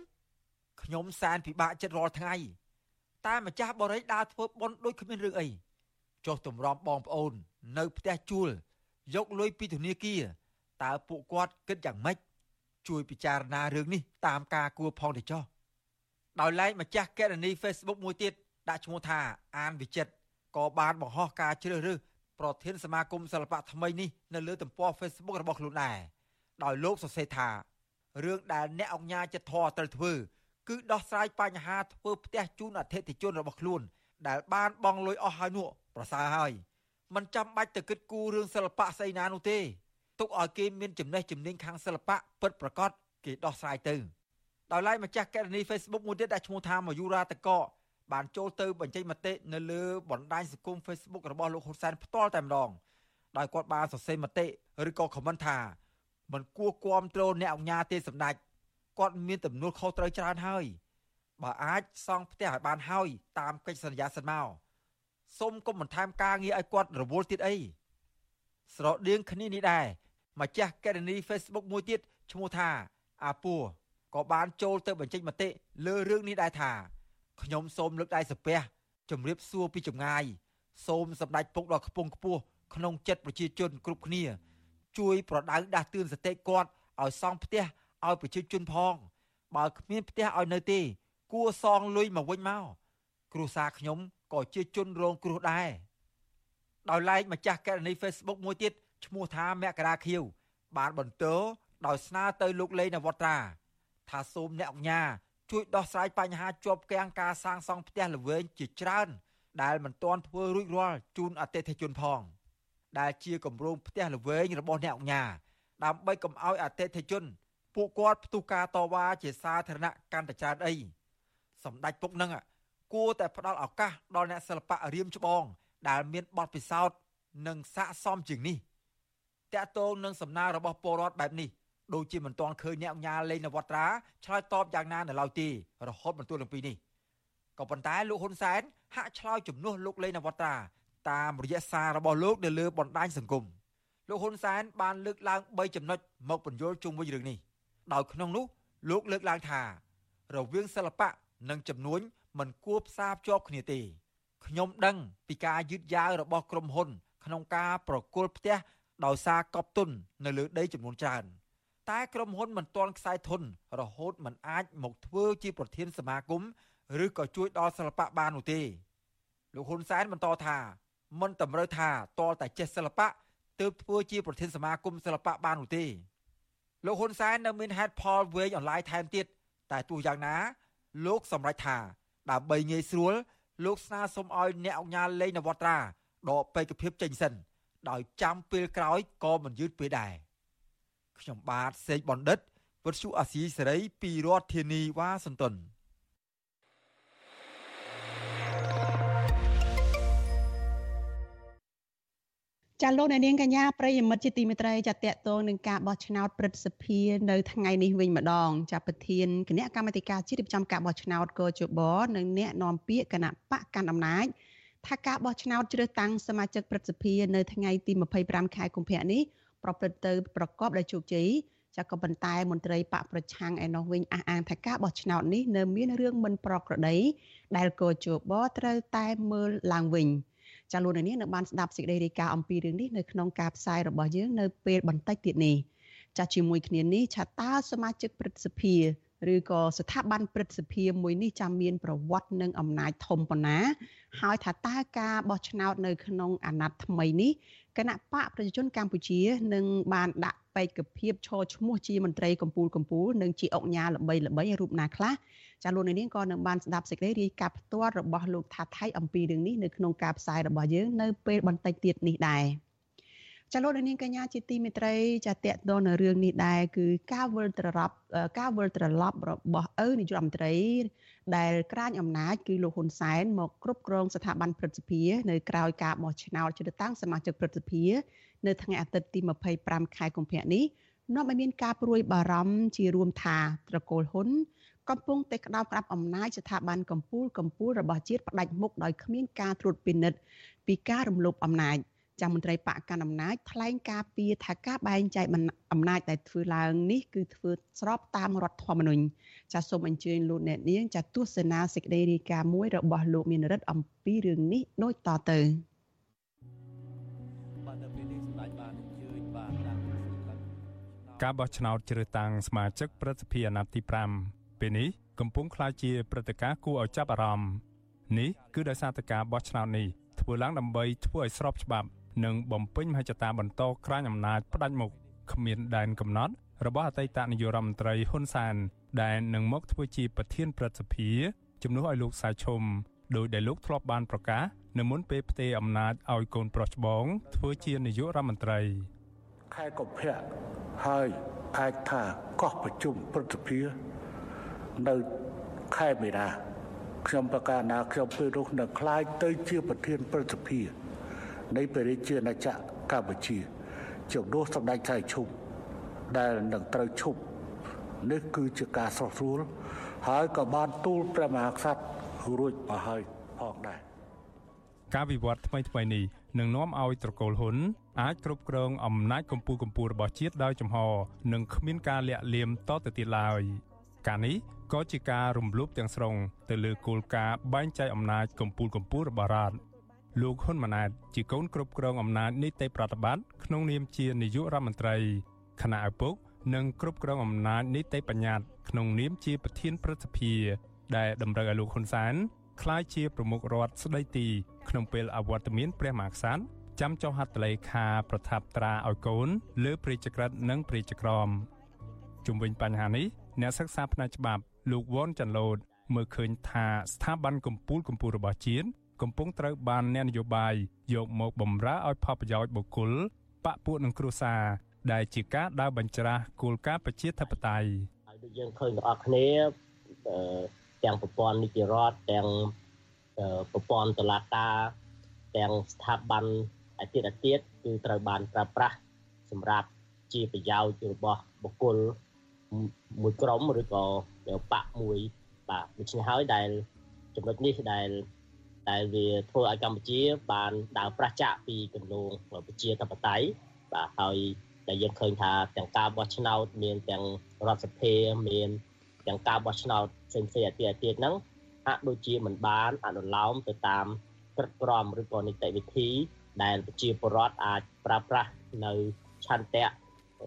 ខ្ញុំសែនពិបាកចិត្តរាល់ថ្ងៃតែម្ចាស់បរិយដើរធ្វើបន់ដូចគ្មានរឿងអីចុះទម្រាំបងប្អូន នៅផ្ទះជួលយកលុយពីធនាគារតើពួកគាត់គិតយ៉ាងម៉េចជួយពិចារណារឿងនេះតាមការគួរផងទៅចុះដោយឡែកម្ចាស់កេរនី Facebook មួយទៀតដាក់ឈ្មោះថាអានវិចិត្រក៏បានបង្ហោះការជ្រើសរើស ប្រធានសមាគមសិល្បៈថ្មីនេះនៅលើទំព័រ Facebook របស់ខ្លួនដែរដោយលោកសរសេរថារឿងដែលអ្នកអង្គញាចិត្តធរត្រូវធ្វើគឺដោះស្រាយបញ្ហាធ្វើផ្ទះជូនអតិថិជនរបស់ខ្លួន ដែលបានបង់លុយអស់ហើយនោះប្រសើរហើយមិនចាំបាច់ទៅគិតគូររឿងសិល្បៈស្អីណានោះទេទុកឲ្យគេមានចំណេះជំនាញខាងសិល្បៈពិតប្រាកដគេដោះស្រាយទៅដោយឡែកម្ចាស់កេរនី Facebook មួយទៀតដែលឈ្មោះថាមយូរ៉ាតក បានចូលទៅបញ្ចេញមតិនៅលើបណ្ដាញសង្គម Facebook របស់លោកហ៊ុនសែនផ្ទាល់តែម្ដងដោយគាត់បានសរសេរមតិឬក៏ comment ថាមិនគួរគាំទ្រអ្នកអង្គការទេសម្ដេចគាត់មានទំនួលខុសត្រូវច្រើនហើយបើអាចសង់ផ្ទះឲ្យបានហើយតាមកិច្ចសន្យាសិនមកសូមកុំបន្ថែមការងារឲ្យគាត់រវល់ទៀតអីស្រដៀងគ្នានេះដែរម្ចាស់កេរនី Facebook មួយទៀតឈ្មោះថាអាពួរក៏បានចូលទៅបញ្ចេញមតិលើរឿងនេះដែរថា ខ្ញុំសូមលើកដៃសំពះជម្រាបសួរពីចម្ងាយសូមសម្ដេចពុកដ៏ខ្ពង់ខ្ពស់ក្នុងចិត្តប្រជាជនគ្រប់គ្នា ជួយប្រដៅដាស់តឿនសតិគាត់ឲ្យសង់ផ្ទះឲ្យប្រជាជនផងបើគ្មានផ្ទះឲ្យនៅទេ គួរសងលុយមកវិញមកគ្រួសារខ្ញុំក៏ជាជនរងគ្រោះដែរដោយឡែកម្ចាស់កេរនី Facebook មួយទៀតឈ្មោះថាមករាខៀវបានបន្តដោយស្នើទៅលោកលេងនវត្រាថាសូមអ្នកអញ្ញា ជួយដោះស្រាយបញ្ហាជាប់គាំងការសាងសង់ផ្ទះល្វែងជាច្រើន ដែលមិនទាន់ធ្វើរួចរាល់ជូនអតិថិជនផង។ដែលជាគម្រោងផ្ទះល្វែងរបស់អ្នកអង្គការដើម្បីកុំឲ្យអតិថិជន ពួកគាត់ផ្ទុះការតវ៉ាជាសាធារណៈកាន់តែច្រើនអីសម្ដេចពុកនឹងគួរតែផ្ដល់ឱកាសដល់អ្នកសិល្បៈរៀមច្បង ដែលមានបទពិសោធន៍និងស័កសមជាងនេះតកតងនឹងសំណើរបស់ពលរដ្ឋបែបនេះ ដូចជាមិនទាន់ឃើញអ្នកអញ្ញាលេងនវត្រាឆ្លើយតបយ៉ាងណានៅឡើយទេរហូតមកទល់នឹងពេលនេះក៏ប៉ុន្តែលោកហ៊ុនសែនហាក់ឆ្លើយជំនួសលោកលេងនវត្រាតាមរយៈសាររបស់លោកនៅលើបណ្ដាញសង្គមលោកហ៊ុនសែនបានលើកឡើង3ចំណុចមកបញ្យល់ជុំវិញរឿងនេះដោយក្នុងនោះលោកលើកឡើងថា រវាងសិល្បៈនិងចំនួនមិនគួរផ្សារភ្ជាប់គ្នាទេខ្ញុំដឹងពីការយឺតយ៉ាវរបស់ក្រុមហ៊ុន ក្នុងការប្រគល់ផ្ទះដោយសារកប់ទុននៅលើដីចំនួនច្រើន តែក្រុមហ៊ុនមិនទាន់ខ្សែធន រហូតមិនអាចមកធ្វើជាប្រធានសមាគមឬក៏ជួយដល់សិល្បៈបាននោះទេលោកហ៊ុនសែនបន្តថាមិនតម្រូវថាតលតែចេះសិល្បៈទើបធ្វើជាប្រធានសមាគមសិល្បៈបាននោះទេលោកហ៊ុនសែននៅមានហេតុផលវែងអន្លាយថែមទៀតតែទោះយ៉ាងណា លោកសម្រេចថាដើម្បីងាយស្រួល លោកស្នើសុំឲ្យអ្នកអង្គការលេងនវត្រាដកបេក្ខភាពចេញសិន ដោយចាំពេលក្រោយក៏មិនយឺតពេកដែរ ខ្ញុំបាទសេកបណ្ឌិតវុទ្ធុអាស៊ីសេរីពីរដ្ឋធានីវ៉ាស៊ីនតោនចាលោកអ្នកនាងកញ្ញាប្រិយមិត្តជាទីមេត្រីចាតកតងនឹងការបោះឆ្នោតព្រឹទ្ធសភានៅថ្ងៃនេះវិញម្ដង ចាប្រធានគណៈកម្មាធិការជាតិរៀបចំការបោះឆ្នោតកោជបនិងអ្នកនាំពាក្យគណៈបកកណ្ដាលអំណាចថាការបោះឆ្នោតជ្រើសតាំងសមាជិកព្រឹទ្ធសភានៅថ្ងៃទី25ខែកុម្ភៈនេះ ប្រព្រឹត្តទៅប្រកបដោយជោគជ័យចាក៏ប៉ុន្តែមន្ត្រីបកប្រឆាំងឯនោះវិញអះអាងថាការបោះឆ្នោតនេះនៅមានរឿងមិនប្រក្រតីដែលកោជបត្រូវតែមើលឡើងវិញ។ចាលោកនាងនៅបានស្ដាប់សេចក្តីរាយការណ៍អំពីរឿងនេះនៅក្នុងការផ្សាយរបស់យើងនៅពេលបន្តិចទៀតនេះចាជាមួយគ្នានេះឆាតើសមាជិកព្រឹទ្ធសភា ឬក៏ស្ថាប័នព្រឹទ្ធសភាមួយនេះចាំមានប្រវត្តិនិងអំណាចធំប៉ុណ្ណា ហើយថាតើការបោះឆ្នោតនៅក្នុងអាណត្តិថ្មីនេះគណៈបកប្រជាជនកម្ពុជានឹងបានដាក់បេក្ខភាពឈរឈ្មោះជាមន្ត្រីកម្ពុជាកម្ពុជានិងជាអង្គញាល្បីល្បីរូបណាខ្លះចាលោកនាងក៏នឹងបានស្ដាប់សេចក្តីរាយការណ៍ផ្ទាល់របស់លោកថាថៃអំពីរឿងនេះនៅក្នុងការផ្សាយរបស់យើងនៅពេលបន្តិចទៀតនេះដែរ ចាលោកនាងកញ្ញាជាទីមេត្រីចាតកតនៅរឿងនេះដែរគឺការវិលត្រឡប់ការវិលត្រឡប់របស់ឪនាយករដ្ឋមន្ត្រី ដែលក្រាញអំណាចគឺលោកហ៊ុនសែនមកគ្រប់គ្រងស្ថាប័នព្រឹទ្ធសភានៅក្រៅការបោះឆ្នោតជ្រើសតាំងសមាជិកព្រឹទ្ធសភានៅថ្ងៃអាទិត្យទី25ខែកុម្ភៈនេះនាំឲ្យមានការព្រួយបារម្ភជារួមថាត្រកូលហ៊ុនកំពុងតែក្តោបក្តាប់អំណាចស្ថាប័នកម្ពុជាកម្ពុជារបស់ជាតិផ្ដាច់មុខដោយគ្មានការត្រួតពិនិត្យពីការរំលោភអំណាច ចាំមន្ត្រីបកកណ្ដាលអំណាចថ្លែងការពីថាការបែងចែកអំណាចដែលធ្វើឡើងនេះគឺធ្វើស្របតាមរដ្ឋធម្មនុញ្ញចាសសូមអញ្ជើញលោកអ្នកនាងចាសទស្សនាសេចក្តីរាយការណ៍មួយរបស់លោកមានរិទ្ធអំពីរឿងនេះដូចតទៅការបោះឆ្នោតជ្រើសតាំងសមាជិកប្រសិទ្ធិអាណត្តិទី5ពេលនេះកំពុងក្លាយជាព្រឹត្តិការណ៍គួរឲ្យចាប់អារម្មណ៍នេះគឺដោយសារតែការបោះឆ្នោតនេះធ្វើឡើងដើម្បីធ្វើឲ្យស្របច្បាប់ និងបំពេញមហិច្ឆតាបន្តក្រាញអំណាចផ្ដាច់មុខគ្មានដែនកំណត់របស់អតីតនាយករដ្ឋមន្ត្រីហ៊ុនសែនដែលនឹងមកធ្វើជាប្រធានព្រឹទ្ធសភាជំនួសឲ្យលោកសាឈុំដោយដែលលោកធ្លាប់បានប្រកាសនៅមុនពេលផ្ទេរអំណាចឲ្យកូនប្រុសច្បងធ្វើជានាយករដ្ឋមន្ត្រីខែកុម្ភៈហើយអាចថាកោះប្រជុំព្រឹទ្ធសភានៅខេត្តមេដាខ្ញុំប្រកាសណាខ្ញុំពេលនោះនឹងខ្លាយទៅជាប្រធានព្រឹទ្ធសភា នៃព្រះរាជាណាចក្រកម្ពុជាជំនួសសម្ដេចថៃឈុំដែលនឹងត្រូវឈប់នេះគឺជាការស្រស់ស្រួលហើយក៏បានទូលព្រះមហាក្សត្ររួចមកហើយផងដែរការវិវត្តថ្មីថ្មីនេះនឹងនាំឲ្យត្រកូលហ៊ុនអាចគ្រប់គ្រងអំណាចកម្ពុជាកម្ពុជារបស់ជាតិដោយចំហនិងគ្មានការលាក់លៀមតទៅទៀតឡើយការនេះក៏ជាការរំលោភទាំងស្រុងទៅលើគោលការណ៍បែងចែកអំណាចកម្ពុជាកម្ពុជារបស់រដ្ឋ លោកហ៊ុនម៉ាណែតជាកូនគ្រប់គ្រងអំណាចនីតិប្រតិបត្តិក្នុងនាមជានាយករដ្ឋមន្ត្រីគណៈឪពុកនិងគ្រប់គ្រងអំណាចនីតិបញ្ញត្តិក្នុងនាមជាប្រធានព្រឹទ្ធសភា ដែលតម្រូវឲ្យលោកហ៊ុនសែនក្លាយជាប្រមុខរដ្ឋស្ដីទីក្នុងពេលអវត្តមានព្រះមហាក្សត្រចាំចុះហត្ថលេខាប្រថាប់ត្រាឲ្យកូន លើព្រះចក្រិតនិងព្រះចក្រមជុំវិញបញ្ហានេះអ្នកសិក្សាផ្នែកច្បាប់ លោកវ៉ុនចាន់ឡូតមើលឃើញថាស្ថាប័នកម្ពុជាកម្ពុជារបស់ជាតិ កំពុងត្រូវបានអ្នកនយោបាយយកមកបំរើឲ្យផលប្រយោជន៍បុគ្គលបពពួកនឹងគ្រួសារដែលជាការដើរបញ្ច្រាស់គោលការណ៍ប្រជាធិបតេយ្យហើយដូចយើងឃើញទាំងអស់គ្នាទាំងប្រព័ន្ធនីតិរដ្ឋទាំងប្រព័ន្ធតុលាការទាំងស្ថាប័នអាទិអាទិគឺត្រូវបានប្រើប្រាស់សម្រាប់ជាប្រយោជន៍របស់បុគ្គលមួយក្រុមឬក៏បកមួយបាទដូច្នេះហើយដែលចំណុចនេះដែល ដែលវាធ្វើឲ្យកម្ពុជា បានដើរប្រឆាចពីគន្លងប្រជាធិបតេយ្យបាទហើយដែលយើងឃើញថាទាំងការបោះឆ្នោត មានទាំងរដ្ឋសភាមានទាំងការបោះឆ្នោតផ្សេងៗអាទិអាទិហ្នឹងហាក់ដូចជាមិនបានអនុលោមទៅតាមក្រឹតក្រមឬក៏នីតិវិធី ដែលប្រជាពលរដ្ឋអាចប្រើប្រាស់នៅឆន្ទៈ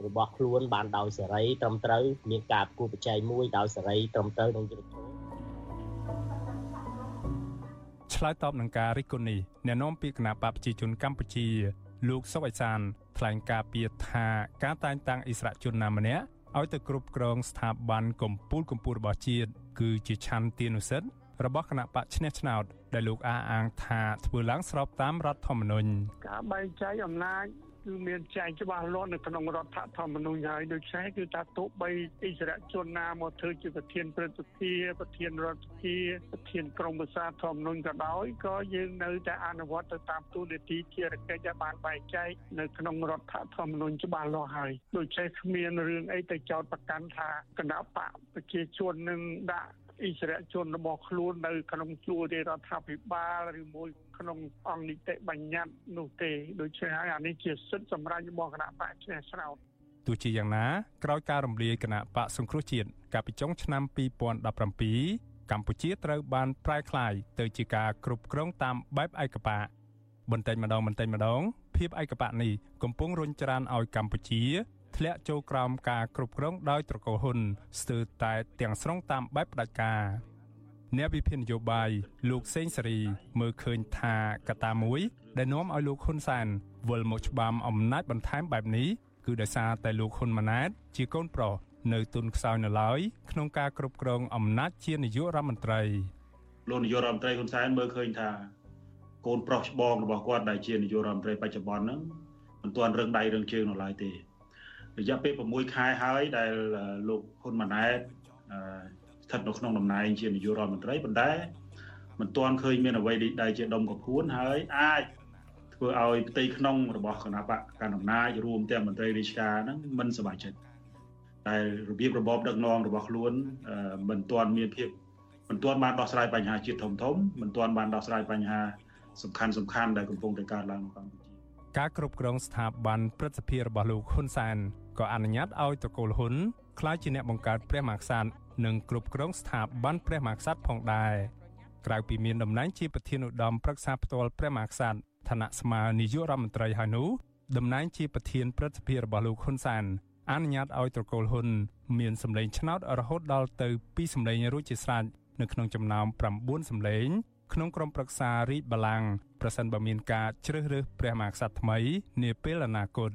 របស់ខ្លួនបានដោយសេរីត្រឹមត្រូវមានការគូបច្ច័យមួយដោយសេរីត្រឹមត្រូវនិងយុត្តិធម៌ ឆ្លើយតបនឹងការរិះគន់នេះអ្នកនាំពាក្យគណៈបកប្រជាជនកម្ពុជា លោកសុកអេសានថ្លែងការពីថាការតែងតាំងអិសរាជជនណាម្នាក់ឲ្យទៅគ្រប់គ្រងស្ថាប័នកម្ពុជាកម្ពុជារបស់ជាតិគឺជាឆន្ទានុសិទ្ធិរបស់គណៈបកឈ្នះឆ្នោតដែលលោកអះអាងថាធ្វើឡើងស្របតាមរដ្ឋធម្មនុញ្ញការបែងចែកអំណាច គឺមានចែងច្បាស់លាស់នៅក្នុងរដ្ឋធម្មនុញ្ញហើយដូច្នេះគឺថាទោះបីអិសរាជជនណាមកធ្វើជាប្រធានព្រឹទ្ធសភាប្រធានរដ្ឋសភាប្រធានក្រមប្រសាធម្មនុញ្ញក៏ដោយក៏យើងនៅតែអនុវត្តទៅតាមទូនីតិជារកិច្ចដែលបានបែងចែកនៅក្នុងរដ្ឋធម្មនុញ្ញច្បាស់លាស់ហើយដូច្នេះគ្មានរឿងអីទៅចោទប្រកាន់ថាគណៈបកប្រជាជននឹងដាក់ អិសរាជជនរបស់ខ្លួននៅក្នុងជួររដ្ឋាភិបាលឬមួយក្នុងអង្គនីតិបញ្ញត្តិនោះទេដូច្នេះហើយអានេះជាសិទ្ធិសម្រាប់របស់គណៈបកឆ្នះឆ្នោតទោះជាយ៉ាងណាក្រោយការរំលាយគណៈបកសង្គ្រោះជាតិកាលពីចុងឆ្នាំ2017កម្ពុជាត្រូវបានប្រែក្លាយទៅជាការគ្រប់គ្រងតាមបែបឯកបកបន្តិចម្ដងបន្តិចម្ដងភាពឯកបកនេះកំពុងរុញច្រានឲ្យកម្ពុជា ធ្លាក់ចូលក្រោមការគ្រប់គ្រងដោយត្រកូលហ៊ុនស្ទើរតែទាំងស្រុងតាមបែបផ្ដាច់ការអ្នកវិភាគនយោបាយលោកសេងសេរីមើលឃើញថាកត្តាមួយ ដែលនាំឲ្យលោកហ៊ុនសែនវិលមកច្បាមអំណាចបន្ថែមបែបនេះគឺដោយសារតែលោកហ៊ុនម៉ាណែតជាកូនប្រុសនៅទុនខ្សោយនៅឡើយក្នុងការគ្រប់គ្រងអំណាចជានាយករដ្ឋមន្ត្រីលោកនាយករដ្ឋមន្ត្រីហ៊ុនសែនមើលឃើញថាកូនប្រុសច្បងរបស់គាត់ដែលជានាយករដ្ឋមន្ត្រីបច្ចុប្បន្នហ្នឹងមិនទាន់រឹងដៃរឹងជើងនៅឡើយទេ រយៈពេល6ខែហើយដែលលោកហ៊ុនម៉ាណែតស្ថិតនៅក្នុងតំណែងជានាយករដ្ឋមន្ត្រីប៉ុន្តែមិនទាន់ឃើញមានអ្វីដែលជាដុំកពួនហើយអាចធ្វើឲ្យផ្ទៃក្នុងរបស់គណៈបកកណ្ដាលអំណាចរួមទាំងមន្ត្រីរាជការហ្នឹងមិនសប្បាយចិត្តតែរបៀបរបបដឹកនាំរបស់ខ្លួនមិនទាន់មានភាពមិនទាន់បានដោះស្រាយបញ្ហាជាតិធំធំមិនទាន់បានដោះស្រាយបញ្ហាសំខាន់សំខាន់ដែលកំពុងតែកើតឡើងនៅកម្ពុជាការគ្រប់គ្រងស្ថាប័នព្រឹទ្ធសភារបស់លោកហ៊ុនសែន ក៏អនុញ្ញាតឲ្យតកូលហ៊ុនក្លាយជាអ្នកបង្កើតព្រះមហាក្សត្រនិងគ្រប់គ្រងស្ថាប័នព្រះមហាក្សត្រផងដែរក្រៅពីមានតំណែងជាប្រធានឧត្តមប្រឹក្សាផ្ទាល់ព្រះមហាក្សត្រឋានៈស្មើនាយករដ្ឋមន្ត្រីហើយនោះតំណែងជាប្រធានព្រឹទ្ធសភារបស់លោកហ៊ុនសែនអនុញ្ញាតឲ្យត្រកូលហ៊ុនមានសម្លេងឆ្នោតរហូតដល់ទៅ2សម្លេងរួចជាស្រេចនៅក្នុងចំណោម9សម្លេងក្នុងក្រុមប្រឹក្សារាជបល្ល័ង្កប្រសិនបើមានការជ្រើសរើសព្រះមហាក្សត្រថ្មីនាពេលអនាគត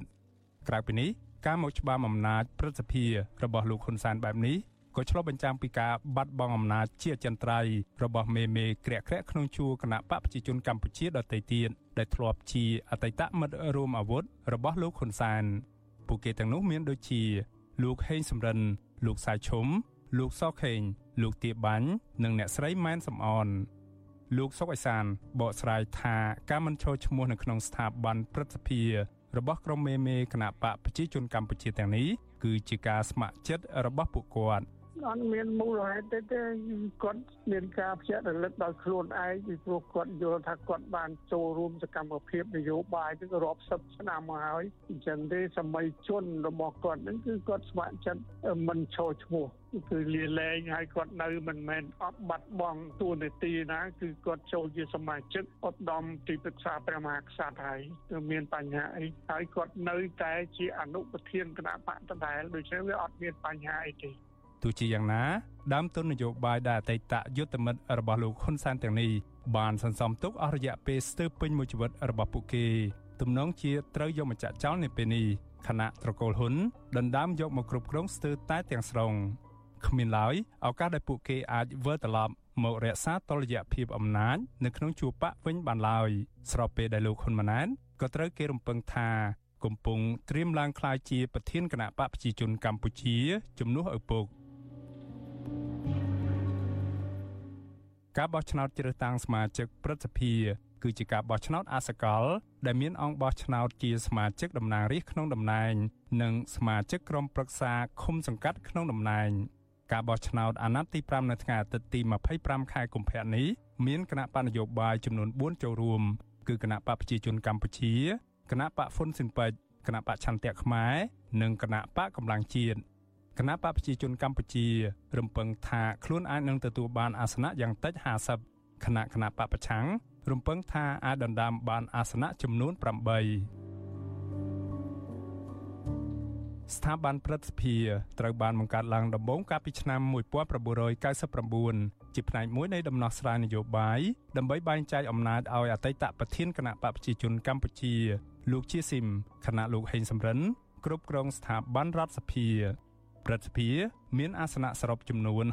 ក្រៅពីនេះ ការមកច្បាមអំណាចព្រឹទ្ធសភារបស់លោកហ៊ុនសែនបែបនេះក៏ឆ្លុះបញ្ចាំងពីការបាត់បង់អំណាចជាចន្ទ្រៃរបស់មេមេក្រាក់ក្រាក់ក្នុងជួរគណៈបកប្រជាជនកម្ពុជាដទៃទៀតដែលធ្លាប់ជាអតីតមិត្តរួមអាវុធរបស់លោកហ៊ុនសែនពួកគេទាំងនោះមានដូចជា លោកហេងសំរិន លោកសាយឈុំលោកសខេង លោកទាបាញ់និងអ្នកស្រីម៉ែនសំអនលោកសុកអេសានបកស្រាយថាការមិនចូលឈ្មោះនៅក្នុងស្ថាប័នព្រឹទ្ធសភា របស់ក្រុមមេមេគណៈបកប្រជាជនកម្ពុជាទាំងនេះគឺជាការស្ម័គ្រចិត្តរបស់ពួកគាត់អត់មានមូលហេតុទេទេគាត់មានការភ្ជាប់រលឹកដោយខ្លួនឯងពីព្រោះគាត់យល់ថាគាត់បានចូលរួមសកម្មភាពនយោបាយនឹងរាប់សិបឆ្នាំមកហើយអញ្ចឹងទេសម័យជនរបស់គាត់នឹងគឺគាត់ស្ម័គ្រចិត្តមិនចូលឈ្មោះ គឺលាលែងហើយគាត់នៅមិនមែនអត់បាត់បង់ទួនាទីណាគឺគាត់ចូលជាសមាជិកឧត្តមទីប្រឹក្សាព្រះមហាក្សត្រហើយគឺមានបញ្ហាអីហើយគាត់នៅតែជាអនុប្រធានគណៈបកដដែលដូច្នេះវាអត់មានបញ្ហាអីទេទោះជាយ៉ាងណាដើមទុននយោបាយដែលអតីតយុទ្ធមិត្តរបស់លោកហ៊ុនសែនទាំងនេះបានសន្សំទុកអស់រយៈពេលស្ទើរពេញមួយជីវិតរបស់ពួកគេទំនងជាត្រូវយកមកចាក់ចោលនៅពេលនេះខណៈត្រកូលហ៊ុនដណ្ដើមយកមកគ្រប់គ្រងស្ទើរតែទាំងស្រុង គ្មានឡើយឱកាសដែលពួកគេអាចវិលត្រឡប់មករក្សាតុល្យភាពអំណាចនៅក្នុងជួរបកវិញបានឡើយស្របពេលដែលលោកហ៊ុនម៉ាណែតក៏ត្រូវគេរំពឹងថាកំពុងត្រៀមឡើងក្លាយជាប្រធានគណៈបកប្រជាជនកម្ពុជាជំនួសឪពុកការបោះឆ្នោតជ្រើសតាំងសមាជិកព្រឹទ្ធសភាគឺជាការបោះឆ្នោតអសកល ដែលមានអង្គបោះឆ្នោតជាសមាជិកតំណាងរាស្ត្រក្នុងតំណែង និងសមាជិកក្រុមប្រឹក្សាឃុំសង្កាត់ក្នុងតំណែង ការបោះឆ្នោតអាណត្តិទី5នៅថ្ងៃអាទិត្យទី25ខែកុម្ភៈនេះមានគណៈបណ្ឌនយោបាយចំនួន4ចូលរួមគឺគណៈបកប្រជាជនកម្ពុជាគណៈបកហ្វុនស៊ិនពេចគណៈបកឆន្ទៈខ្មែរនិងគណៈបកកម្លាំងជាតិគណៈបកប្រជាជនកម្ពុជា រំពឹងថាខ្លួនអាចនឹងទទួលបានអាសនៈយ៉ាងតិច50គណៈគណៈបកប្រឆាំងរំពឹងថាអាចដណ្ដើមបានអាសនៈចំនួន8 ស្ថាប័នព្រឹទ្ធសភាត្រូវបានបង្កើតឡើងដំបូងកាលពីឆ្នាំ1999ជាផ្នែកមួយនៃដំណោះស្រាយនយោបាយដើម្បីបែងចែកអំណាចឲ្យអតីតប្រធានគណៈបកប្រជាជនកម្ពុជា លោកជាស៊ីមគណៈលោកហេងសំរិនគ្រប់គ្រងស្ថាប័នរដ្ឋសភាព្រឹទ្ធសភា មានអាសនៈសរុបចំនួន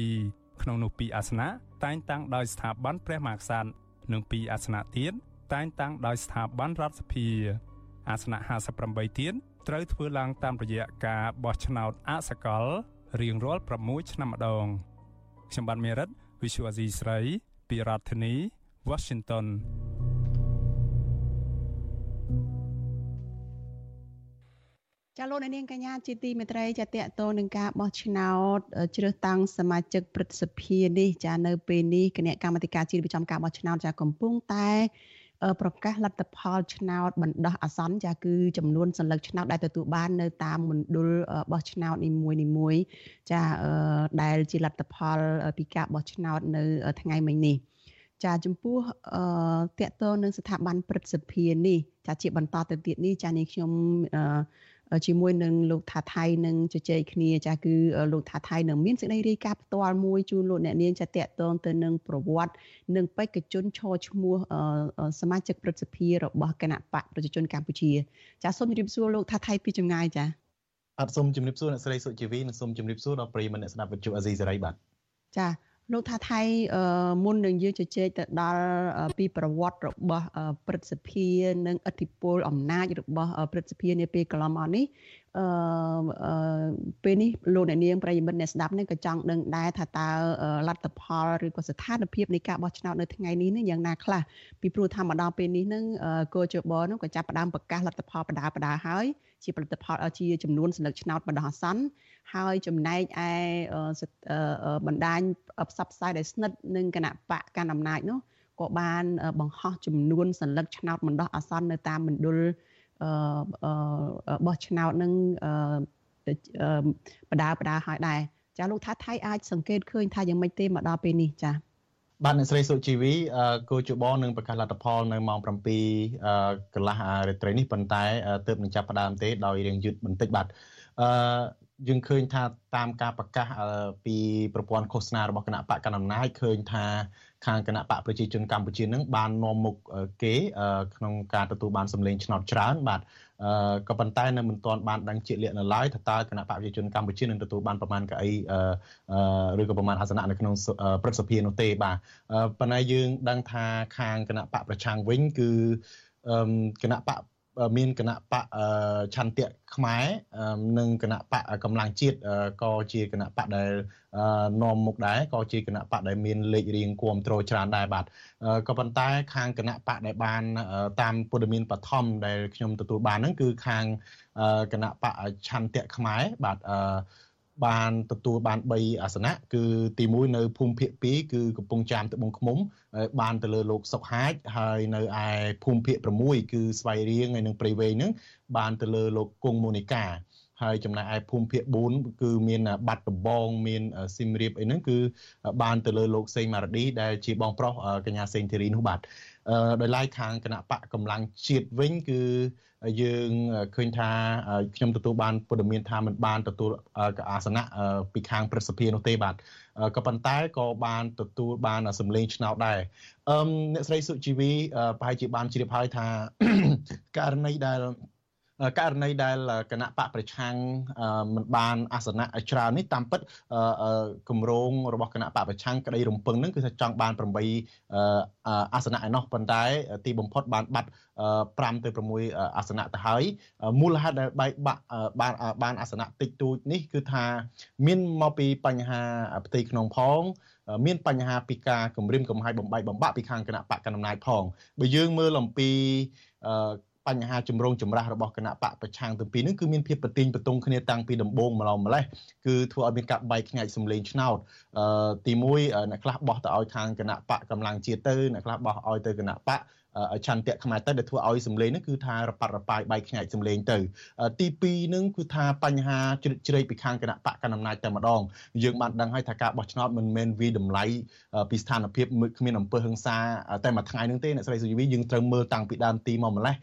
62ក្នុងនោះ2អាសនៈតែងតាំងដោយស្ថាប័នព្រះមហាក្សត្រនិង2អាសនៈទៀតតែងតាំងដោយស្ថាប័នរដ្ឋសភាអាសនៈ58ទៀត ត្រូវធ្វើឡើងតាមរយៈការបោះឆ្នោតអសកលរៀងរាល់6ឆ្នាំម្ដងខ្ញុំបាទមេរិត Visual Asia ស្រីពីរដ្ឋធានី Washington ចាលោកនាងកញ្ញាជាទីមេត្រីចាតកតនឹងការបោះឆ្នោតជ្រើសតាំងសមាជិកព្រឹទ្ធសភានេះចានៅពេលនេះគណៈកម្មាធិការជាតិប្រចាំការបោះឆ្នោតចាកំពុងតែ ប្រកាសលទ្ធផលឆ្នោតបណ្ដោះអាសន្នចាគឺចំនួនសញ្ញាឆ្នោតដែលទទួលបាននៅតាមមណ្ឌលបោះឆ្នោតនីមួយនីមួយចាដែលជាលទ្ធផលពីការបោះឆ្នោតនៅថ្ងៃមិញនេះចាចំពោះអឺតកតនឹងស្ថាប័នព្រឹទ្ធសភានេះចាជាបន្តទៅទៀតនេះចានេះខ្ញុំអឺ ជាមួយនឹងលោកថាថៃនឹងជជែកគ្នាចាគឺលោកថាថៃនឹងមានសេចក្តីរាយការណ៍ផ្ទាល់មួយជូនលោកអ្នកនាងចាតកតងទៅនឹងប្រវត្តិនិងបេក្ខជនឈរឈ្មោះសមាជិកព្រឹទ្ធសភារបស់គណៈបកប្រជាជនកម្ពុជា ចាសូមជម្រាបសួរលោកថាថៃពីចម្ងាយចាអត់សូមជម្រាបសួរអ្នកស្រីសុជីវីនិងសូមជម្រាបសួរដល់ប្រិយមិត្តអ្នកស្ដាប់វិទ្យុអាស៊ីសេរីបាទចា លោកថាថៃមុននឹងយើងជជែកទៅដល់ពីប្រវត្តិរបស់ព្រឹទ្ធសភា និងឥទ្ធិពលអំណាចរបស់ព្រឹទ្ធសភានាពេលកន្លងមកនេះ អឺពេលនេះលោកអ្នកនាងប្រិយមិត្តអ្នកស្ដាប់នេះក៏ចង់ដឹងដែរថាតើលទ្ធផលឬក៏ស្ថានភាពនៃការបោះឆ្នោតនៅថ្ងៃនេះនឹងយ៉ាងណាខ្លះពីព្រោះថាមកដល់ពេលនេះនឹងកោជបនោះក៏ចាប់ផ្ដើមប្រកាសលទ្ធផលបដាបដាហើយជាផលិតផលជាចំនួនសន្លឹកឆ្នោតបណ្ដោះអាសន្នហើយចំណែកឯបណ្ដាញផ្សព្វផ្សាយដែលស្និទ្ធនឹងគណៈបកកណ្ដាលអំណាចនោះក៏បានបង្ហោះចំនួនសន្លឹកឆ្នោតបណ្ដោះអាសន្ននៅតាមមណ្ឌល បោះឆ្នោតនឹងបដាបដាហើយដែរចាលោកថាថៃអាចសង្កេតឃើញថាយ៉ាងម៉េចទេមកដល់ពេលនេះចាបាទអ្នកស្រីសុជីវីគូជបនឹងប្រកាសលទ្ធផលនៅម៉ោង7កន្លះរាត្រីនេះប៉ុន្តែទើបនឹងចាប់ផ្ដើមទេដោយរៀងយឺតបន្តិចបាទអឺយើងឃើញថាតាមការប្រកាសពីប្រព័ន្ធឃោសនារបស់គណៈបកកណ្ដាលអំណាចឃើញថា ខាងគណៈបកប្រជាជនកម្ពុជានឹងបាននាំមុខគេក្នុងការទទួលបានសម្លេងឆ្នោតច្រើនបាទក៏ប៉ុន្តែនៅមិនទាន់បានដឹងជាក់លាក់នៅឡើយថាតើគណៈបកប្រជាជនកម្ពុជានឹងទទួលបានប្រមាណកៅអីឬក៏ប្រមាណអាសនៈនៅក្នុងព្រឹទ្ធសភានោះទេបាទប៉ុន្តែយើងដឹងថាខាងគណៈបកប្រឆាំងវិញគឺគណៈបក មានគណៈបកឆន្ទៈខ្មែរនិងគណៈបកកម្លាំងជាតិក៏ជាគណៈបកដែលនាំមុខដែរក៏ជាគណៈបកដែលមានលេខរៀងគ្រប់គ្រងច្រើនដែរបាទក៏ប៉ុន្តែខាងគណៈបកដែលបានតាមព័ត៌មានបឋមដែលខ្ញុំទទួលបានហ្នឹងគឺខាងគណៈបកឆន្ទៈខ្មែរបាទអឺ បានទទួលបាន3អាសនៈគឺទី1នៅភូមិភាគ2គឺកំពង់ចាមត្បូងឃ្មុំបានទៅលើលោកសុកហាជហើយនៅឯភូមិភាគ6គឺស្វាយរៀងហើយនិងព្រៃវែងហ្នឹងបានទៅលើលោកគង់មូនីកាហើយចំណែកឯភូមិភាគ4គឺមានបាត់ដំបងមានស៊ីមរៀបអីហ្នឹងគឺបានទៅលើលោកសេងម៉ារ៉ាឌីដែលជាបងប្រុសកញ្ញាសេងធីរីនោះបាទ ដោយឡែកខាងគណៈបកកម្លាំងជាតិវិញគឺយើងឃើញថាខ្ញុំទទួលបានព័ត៌មានថាมันបានទទួលអាសនៈពីខាងព្រឹទ្ធសភានោះទេបាទក៏ប៉ុន្តែក៏បានទទួលបានសម្លេងឆ្នោតដែរអឺអ្នកស្រីសុជីវីប្រហែលជាបានជ្រាបហើយថាករណីដែល ករណីដែលគណៈបកប្រឆាំងមិនបានអាសនៈច្រើននេះតាមពិតគម្រោងរបស់គណៈបកប្រឆាំងក្តីរំពឹងនឹងគឺថាចង់បាន8អាសនៈឯណោះប៉ុន្តែទីបំផុតបានបាត់5ទៅ6អាសនៈទៅហើយមូលហេតុដែលបែកបាក់បានបានអាសនៈតិចតួចនេះគឺថាមានមកពីបញ្ហាផ្ទៃក្នុងផងមានបញ្ហាពីការគម្រាមកំហែងបំបែកបំបាក់ពីខាងគណៈបកកណ្ដាលអំណាចផងបើយើងមើលអំពី បញ្ហាជំរងចម្រាស់របស់គណៈបកប្រឆាំងទាំងពីរនេះគឺមានភាពប្រទីងប្រទង់គ្នាតាំងពីដំបូងម្លងម្លេះគឺធ្វើឲ្យមានការបែកខ្ញែកសម្លេងឆ្នោតទី1អ្នកខ្លះបោះទៅឲ្យខាងគណៈបកកម្លាំងជាតិទៅអ្នកខ្លះបោះឲ្យទៅគណៈបក ឆន្ទៈខ្មែរទៅដែលធ្វើឲ្យសម្លេងហ្នឹងគឺថារប៉ាត់រប៉ាយបែកខ្ញែកសម្លេងទៅ ទី2ហ្នឹងគឺថាបញ្ហាជ្រិតជ្រែកពីខាងគណៈបកកណ្ដាលអំណាចតែម្ដងយើងបានដឹងហើយថាការបោះឆ្នោតមិនមែនវាតម្លៃពីស្ថានភាពគ្មានអំពើហិង្សាតែមួយថ្ងៃហ្នឹងទេអ្នកស្រីសុយវីយើងត្រូវមើលតាំងពីដើមទីមកម្លេះ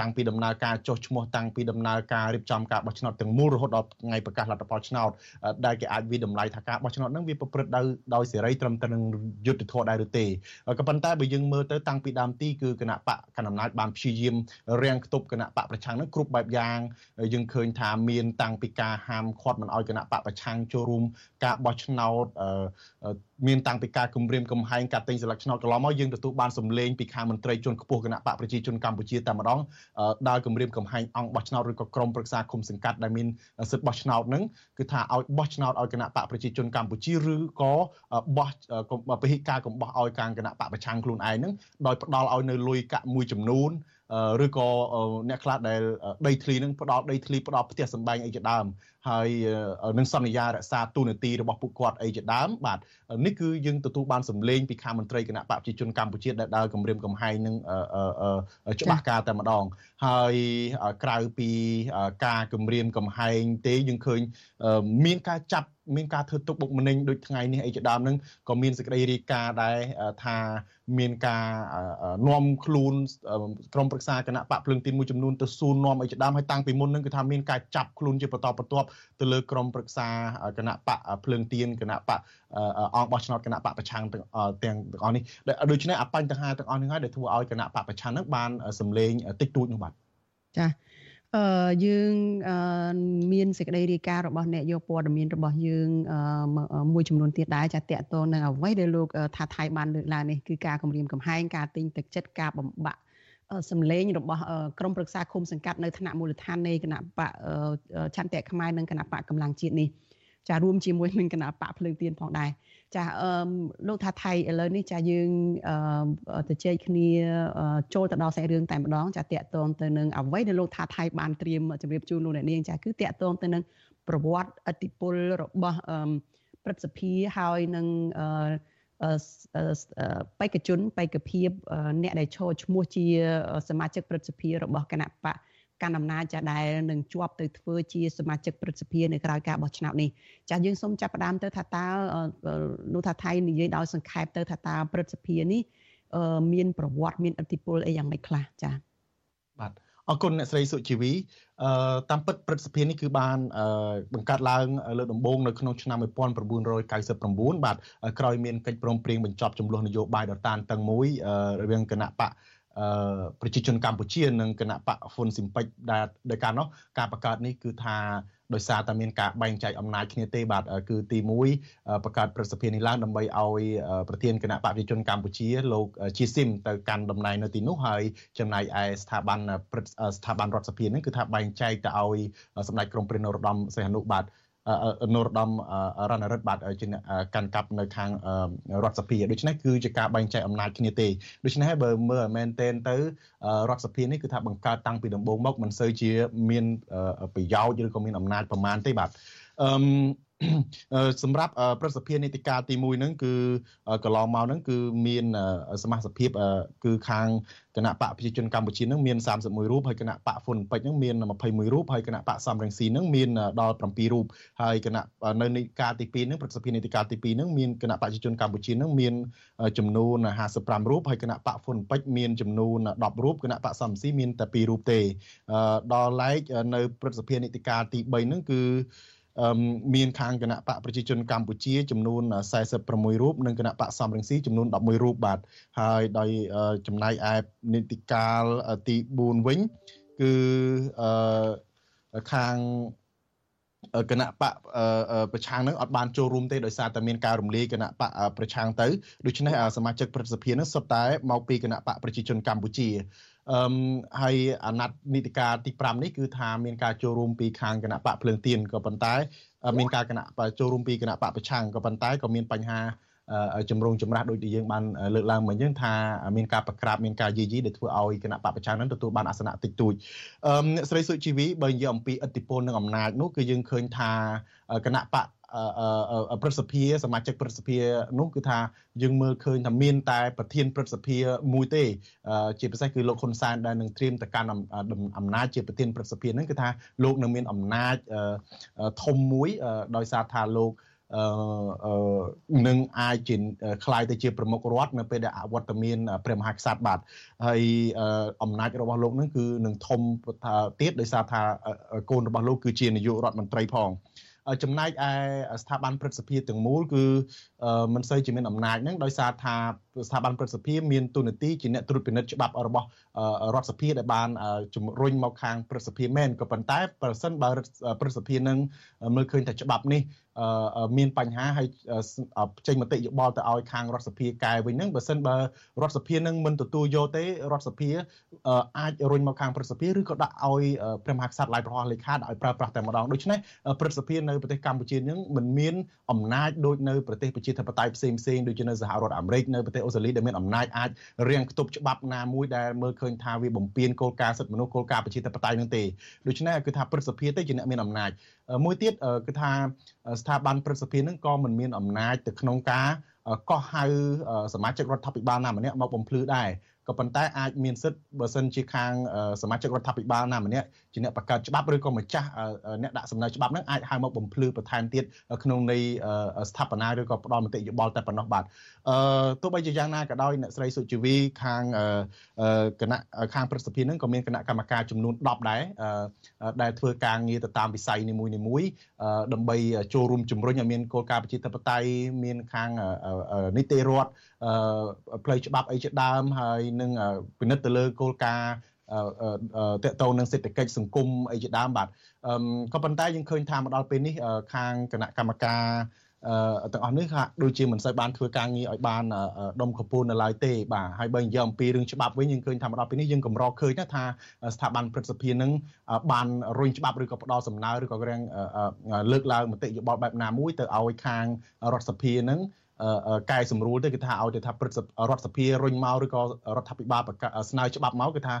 តាំងពីដំណើរការចុះឈ្មោះតាំងពីដំណើរការរៀបចំការបោះឆ្នោតទាំងមូលរហូតដល់ថ្ងៃប្រកាសលទ្ធផលឆ្នោតដែលគេអាចវិតម្លៃថាការបោះឆ្នោតហ្នឹងវាប្រព្រឹត្តដោយដោយសេរីត្រឹមត្រូវនឹងយុត្តិធម៌ដែរឬទេក៏ប៉ុន្តែបើយើងមើលទៅតាំងពីដើមទីគឺគណៈបកកណ្ដាលអំណាចបានព្យាយាមរាំងខ្ទប់គណៈបកប្រឆាំងនឹងគ្រប់បែបយ៉ាងយើងឃើញថាមានតាំងពីការហាមឃាត់មិនឲ្យគណៈបកប្រឆាំងចូលរួមការបោះឆ្នោតមានតាំងពីការគម្រាមកំហែងការទិញស្លឹកឆ្នោតកន្លងមកយើងទទួលបានសម្លេងពីខាងមន្ត្រីជាន់ខ្ពស់គណៈបកប្រជាជនកម្ពុជាតែម្ដងដើរគម្រាមកំហែងអង្គបោះឆ្នោតឬក៏ក្រុមប្រឹក្សាគុំសង្កាត់ដែលមានសិទ្ធិបោះឆ្នោតនឹងគឺថាឲ្យបោះឆ្នោតឲ្យគណៈបកប្រជាជនកម្ពុជាឬក៏បោះពហិការកំបោះឲ្យការគណៈបកប្រឆាំងខ្លួនឯងនឹងដោយផ្ដាល់ឲ្យនៅលុយកាក់មួយចំនួនឬក៏អ្នកខ្លះដែលដីធ្លីនឹងផ្ដល់ដីធ្លីផ្ដល់ផ្ទះសម្បែងអីជាដើមហើយនឹងសន្យារក្សាទូនាទីរបស់ពួកគាត់អីជាដើមបាទនេះគឺយើងទទួលបានសម្លេងពីខាងមន្ត្រីគណៈបកប្រជាជនកម្ពុជាដែលដើរគម្រាមកំហែងនឹងច្បាស់ការតែម្ដង ហើយក្រៅពីការគម្រាមកំហែងទេយើងឃើញមានការចាប់ មានការធ្វើទុកបុកម្នេញដូចថ្ងៃនេះអីជាដើមហ្នឹងក៏មានសេចក្តីរាយការណ៍ដែរថាមានការនាំខ្លួនក្រុមប្រឹក្សាគណៈបកភ្លើងទីនមួយចំនួនទៅសួរនាំអីជាដើមហើយតាំងពីមុនហ្នឹងគឺថាមានការចាប់ខ្លួនជាបន្តបន្ទាប់ទៅលើក្រុមប្រឹក្សាគណៈបកភ្លើងទៀនគណៈបកអង្គបោះឆ្នោតគណៈបកប្រឆាំងទាំងទាំងទាំងអស់នេះដូច្នេះអាបញ្ហាទាំងអស់នេះហើយដែលធ្វើឲ្យគណៈបកប្រឆាំងហ្នឹងបានសម្លេងតិចតួចនោះបាទចា៎ អឺយើងមានសេចក្តីរាយការណ៍របស់អ្នកយកព័ត៌មានរបស់យើងមួយចំនួនទៀតដែរចាតកតនឹងអ្វីដែលលោកថាថៃបានលើកឡើងនេះគឺការគម្រាមកំហែងការទិញទឹកចិត្តការបំបាក់សម្លេងរបស់ក្រមប្រឹក្សាគុំសង្កាត់នៅថ្នាក់មូលដ្ឋាននៃគណៈបកឆន្ទៈខ្មែរនិងគណៈបកកម្លាំងជាតិនេះចារួមជាមួយនឹងគណៈបកភ្លើងទៀនផងដែរ ចាអឺលោកថាថៃឥឡូវនេះចាយើងអឺទៅជែកគ្នាចូលទៅដល់សាច់រឿងតែម្ដងចាតកតងទៅនឹងអ្វីដែលលោកថាថៃបានត្រៀមជម្រាបជូនលោកអ្នកនាងចាគឺតកតងទៅនឹងប្រវត្តិអតិពលរបស់អឺព្រឹទ្ធសភាហើយនឹងអឺបេក្ខជនបេក្ខភាពអ្នកដែលឈរឈ្មោះជាសមាជិកព្រឹទ្ធសភារបស់គណៈបក កាន់អំណាចចាដែលនឹងជាប់ទៅធ្វើជាសមាជិកព្រឹទ្ធសភានៅក្រៅការបោះឆ្នោតនេះចាយើងសូមចាប់ផ្ដើមទៅថាតើលោកថាថៃនិយាយដោយសង្ខេបទៅថាតើព្រឹទ្ធសភានេះមានប្រវត្តិមានឥទ្ធិពលអីយ៉ាងម៉េចខ្លះចាបាទអរគុណអ្នកស្រីសុជីវីអឺតាមពិតព្រឹទ្ធសភានេះគឺបានបង្កើតឡើងលើដំបូងនៅក្នុងឆ្នាំ1999បាទក្រោយមានកិច្ចព្រមព្រៀងបញ្ចប់ចំនួននយោបាយដ៏តានតឹងមួយរវាងគណៈបក ប្រជាជនកម្ពុជានិងគណៈបកហ៊ុនស៊ីមពេចដែលដោយការនោះការបង្កើតនេះគឺថាដោយសារតែមានការបែងចែកអំណាចគ្នាទេបាទគឺទី1បង្កើតប្រសិទ្ធភាពនេះឡើងដើម្បីឲ្យប្រធានគណៈបកប្រជាជនកម្ពុជាលោកជាស៊ីមទៅកាន់តំណែងនៅទីនោះហើយចំណែកឯស្ថាប័នស្ថាប័នរដ្ឋសភានេះគឺថាបែងចែកទៅឲ្យសម្ដេចក្រមព្រះនរោត្តមសីហនុបាទ នរោត្តមរណរដ្ឋបាទជាកាន់កាប់នៅខាងរដ្ឋសភាដូច្នេះគឺជាការបែងចែកអំណាចគ្នាទេដូច្នេះហើយបើមើលមែនទែនទៅរដ្ឋសភានេះគឺថាបង្កើតតាំងពីដំបូងមកមិនសូវជាមានប្រយោជន៍ឬក៏មានអំណាចប្រមាណទេបាទអឺ សម្រាប់ប្រសិទ្ធភាពនីតិកាលទី1ហ្នឹងគឺកន្លងមកហ្នឹងគឺមានសមាជិកគឺខាងគណៈបកប្រជាជនកម្ពុជាហ្នឹងមាន31រូបហើយគណៈបកហ្វុនពេជ្រហ្នឹងមាន21រូបហើយគណៈបកសំរងស៊ីហ្នឹងមានដល់7រូបហើយគណៈនៅនីតិកាលទី2ហ្នឹងប្រសិទ្ធភាពនីតិកាលទី2ហ្នឹងមានគណៈបកប្រជាជនកម្ពុជាហ្នឹងមានចំនួន55រូបហើយគណៈបកហ្វុនពេជ្រមានចំនួន10រូបគណៈបកសំស៊ីមានតែ2រូបទេដល់ឡែកនៅប្រសិទ្ធភាពនីតិកាលទី3ហ្នឹងគឺ មានខាងគណៈបកប្រជាជនកម្ពុជាចំនួន46រូបនិងគណៈបកសំរងស៊ីចំនួន11រូបបាទហើយដោយចំណែកឯនីតិកាលទី4វិញគឺអឺខាងគណៈបកប្រឆាំងនឹងអត់បានចូលរួមទេដោយសារតែមានការរំលាយគណៈបកប្រឆាំងទៅដូច្នេះសមាជិកព្រឹទ្ធសភានឹងសុទ្ធតែមកពីគណៈបកប្រជាជនកម្ពុជា អឺហើយអាណត្តិនីតិកាលទី5នេះគឺថាមានការចូលរួមពីខាងគណៈបកភ្លើងទៀនក៏ប៉ុន្តែ មានការគណៈចូលរួមពីគណៈបកប្រឆាំងក៏ប៉ុន្តែក៏មានបញ្ហាជំរងចម្រាស់ដូចដែលយើងបានលើកឡើងមកយើងថាមានការប្រក្រាបមានការយីយីដែលធ្វើឲ្យគណៈបពប្រឆាំងនឹងទទួលបានអាសនៈតិចតួចអឺអ្នកស្រីសុជីវីបើនិយាយអំពីឥទ្ធិពលនិងអំណាចនោះគឺយើងឃើញថាគណៈបក ព្រឹទ្ធសភាសមាជិកព្រឹទ្ធសភានោះគឺថាយើងមើលឃើញថាមានតែប្រធានព្រឹទ្ធសភាមួយទេជាពិសេសគឺលោកហ៊ុនសែនដែលនឹងត្រៀមទៅកាន់អំណាចជាប្រធានព្រឹទ្ធសភាហ្នឹងគឺថាលោកនឹងមានអំណាចធំមួយដោយសារថាលោកអឺនឹងអាចជាคล้ายទៅជាប្រមុខរដ្ឋនៅពេលដែលអវត្តមានព្រះមហាក្សត្របាទហើយអំណាចរបស់លោកនឹងគឺនឹងធំទៀតដោយសារថាកូនរបស់លោកគឺជានាយករដ្ឋមន្ត្រីផង ចំណែកឯស្ថាប័នព្រឹទ្ធសភាទាំងមូលគឺមិនសូវជាមានអំណាចហ្នឹងដោយសារថា ស្ថាប័នព្រឹទ្ធសភាមានទូនាទីជាអ្នកត្រួតពិនិត្យច្បាប់របស់រដ្ឋសភាដែលបានជំរុញមកខាងព្រឹទ្ធសភាមែនក៏ប៉ុន្តែប្រសិនបើព្រឹទ្ធសភានឹងមើលឃើញថាច្បាប់នេះមានបញ្ហាហើយចេញមតិយោបល់ទៅឲ្យខាងរដ្ឋសភាកែវិញហ្នឹងបើសិនបើរដ្ឋសភានឹងមិនទទួលយកទេរដ្ឋសភាអាចរុញមកខាងព្រឹទ្ធសភាឬក៏ដាក់ឲ្យព្រះមហាក្សត្រឡាយប្រហោះលេខាឲ្យប្រើប្រាស់តែម្ដងដូច្នេះព្រឹទ្ធសភានៅប្រទេសកម្ពុជានឹងមិនមានអំណាចដូចនៅប្រទេសប្រជាធិបតេយ្យផ្សេងផ្សេងដូចជានៅសហរដ្ឋអាមេរិកនៅប្រទេសអូស្ត្រាលីដែលមានអំណាចអាចរៀងគប់ច្បាប់ណាមួយដែលមើលឃើញថាវាបំពានគោលការណ៍សិទ្ធិមនុស្សគោលការណ៍ប្រជាធិបតេយ្យនឹងទេដូច្នេះគឺថាព្រឹទ្ធសភាទេជាអ្នកមានអំណាចមួយទៀតគឺថាស្ថាប័នព្រឹទ្ធសភានឹងក៏មិនមានអំណាចទៅក្នុងការកោះហៅសមាជិករដ្ឋាភិបាលណាម្នាក់មកបំភ្លឺដែរ ក៏ប៉ុន្តែអាចមានសិទ្ធិបើសិនជាខាងសមាជិករដ្ឋាភិបាលណាម្នាក់ជាអ្នកបង្កើតច្បាប់ឬក៏ម្ចាស់អ្នកដាក់សំណើច្បាប់ហ្នឹងអាចហៅមកបំភ្លឺបន្ថែមទៀតក្នុងនៃស្ថាបនាឬក៏ផ្ដល់មតិយោបល់តែប៉ុណ្ណោះបាទអឺទោះបីជាយ៉ាងណាក៏ដោយអ្នកស្រីសុជីវីខាងគណៈខាងព្រឹទ្ធសភាហ្នឹងក៏មានគណៈកម្មការចំនួន10ដែរដែលធ្វើការងារទៅតាមវិស័យនីមួយៗដើម្បីចូលរួមជំរុញឲ្យមានគោលការណ៍ប្រជាធិបតេយ្យមានខាងនីតិរដ្ឋផ្លូវច្បាប់អីជាដើមហើយនឹងពិនិត្យទៅលើគោលការណ៍តកតងនឹងសេដ្ឋកិច្ចសង្គមអីជាដើមបាទក៏ប៉ុន្តែយើងឃើញថាមកដល់ពេលនេះខាងគណៈកម្មការអឺទាំងអស់នេះហាក់ដូចជាមិនសូវបានធ្វើការងារឲ្យបានដុំកពូននៅឡើយទេបាទហើយបើនិយាយអំពីរឿងច្បាប់វិញយើងឃើញថាមកដល់ពេលនេះយើងកម្រឃើញថាស្ថាប័នព្រឹទ្ធសភានឹងបានរុញច្បាប់ឬក៏ផ្ដល់សំណើឬក៏រាំងលើកឡើងមតិយោបល់បែបណាមួយទៅឲ្យខាងរដ្ឋសភានឹង កែសម្រួលទៅគឺថាឲ្យទៅថាព្រឹទ្ធរដ្ឋសភារុញមកឬក៏រដ្ឋាភិបាលស្នើច្បាប់មកគឺថា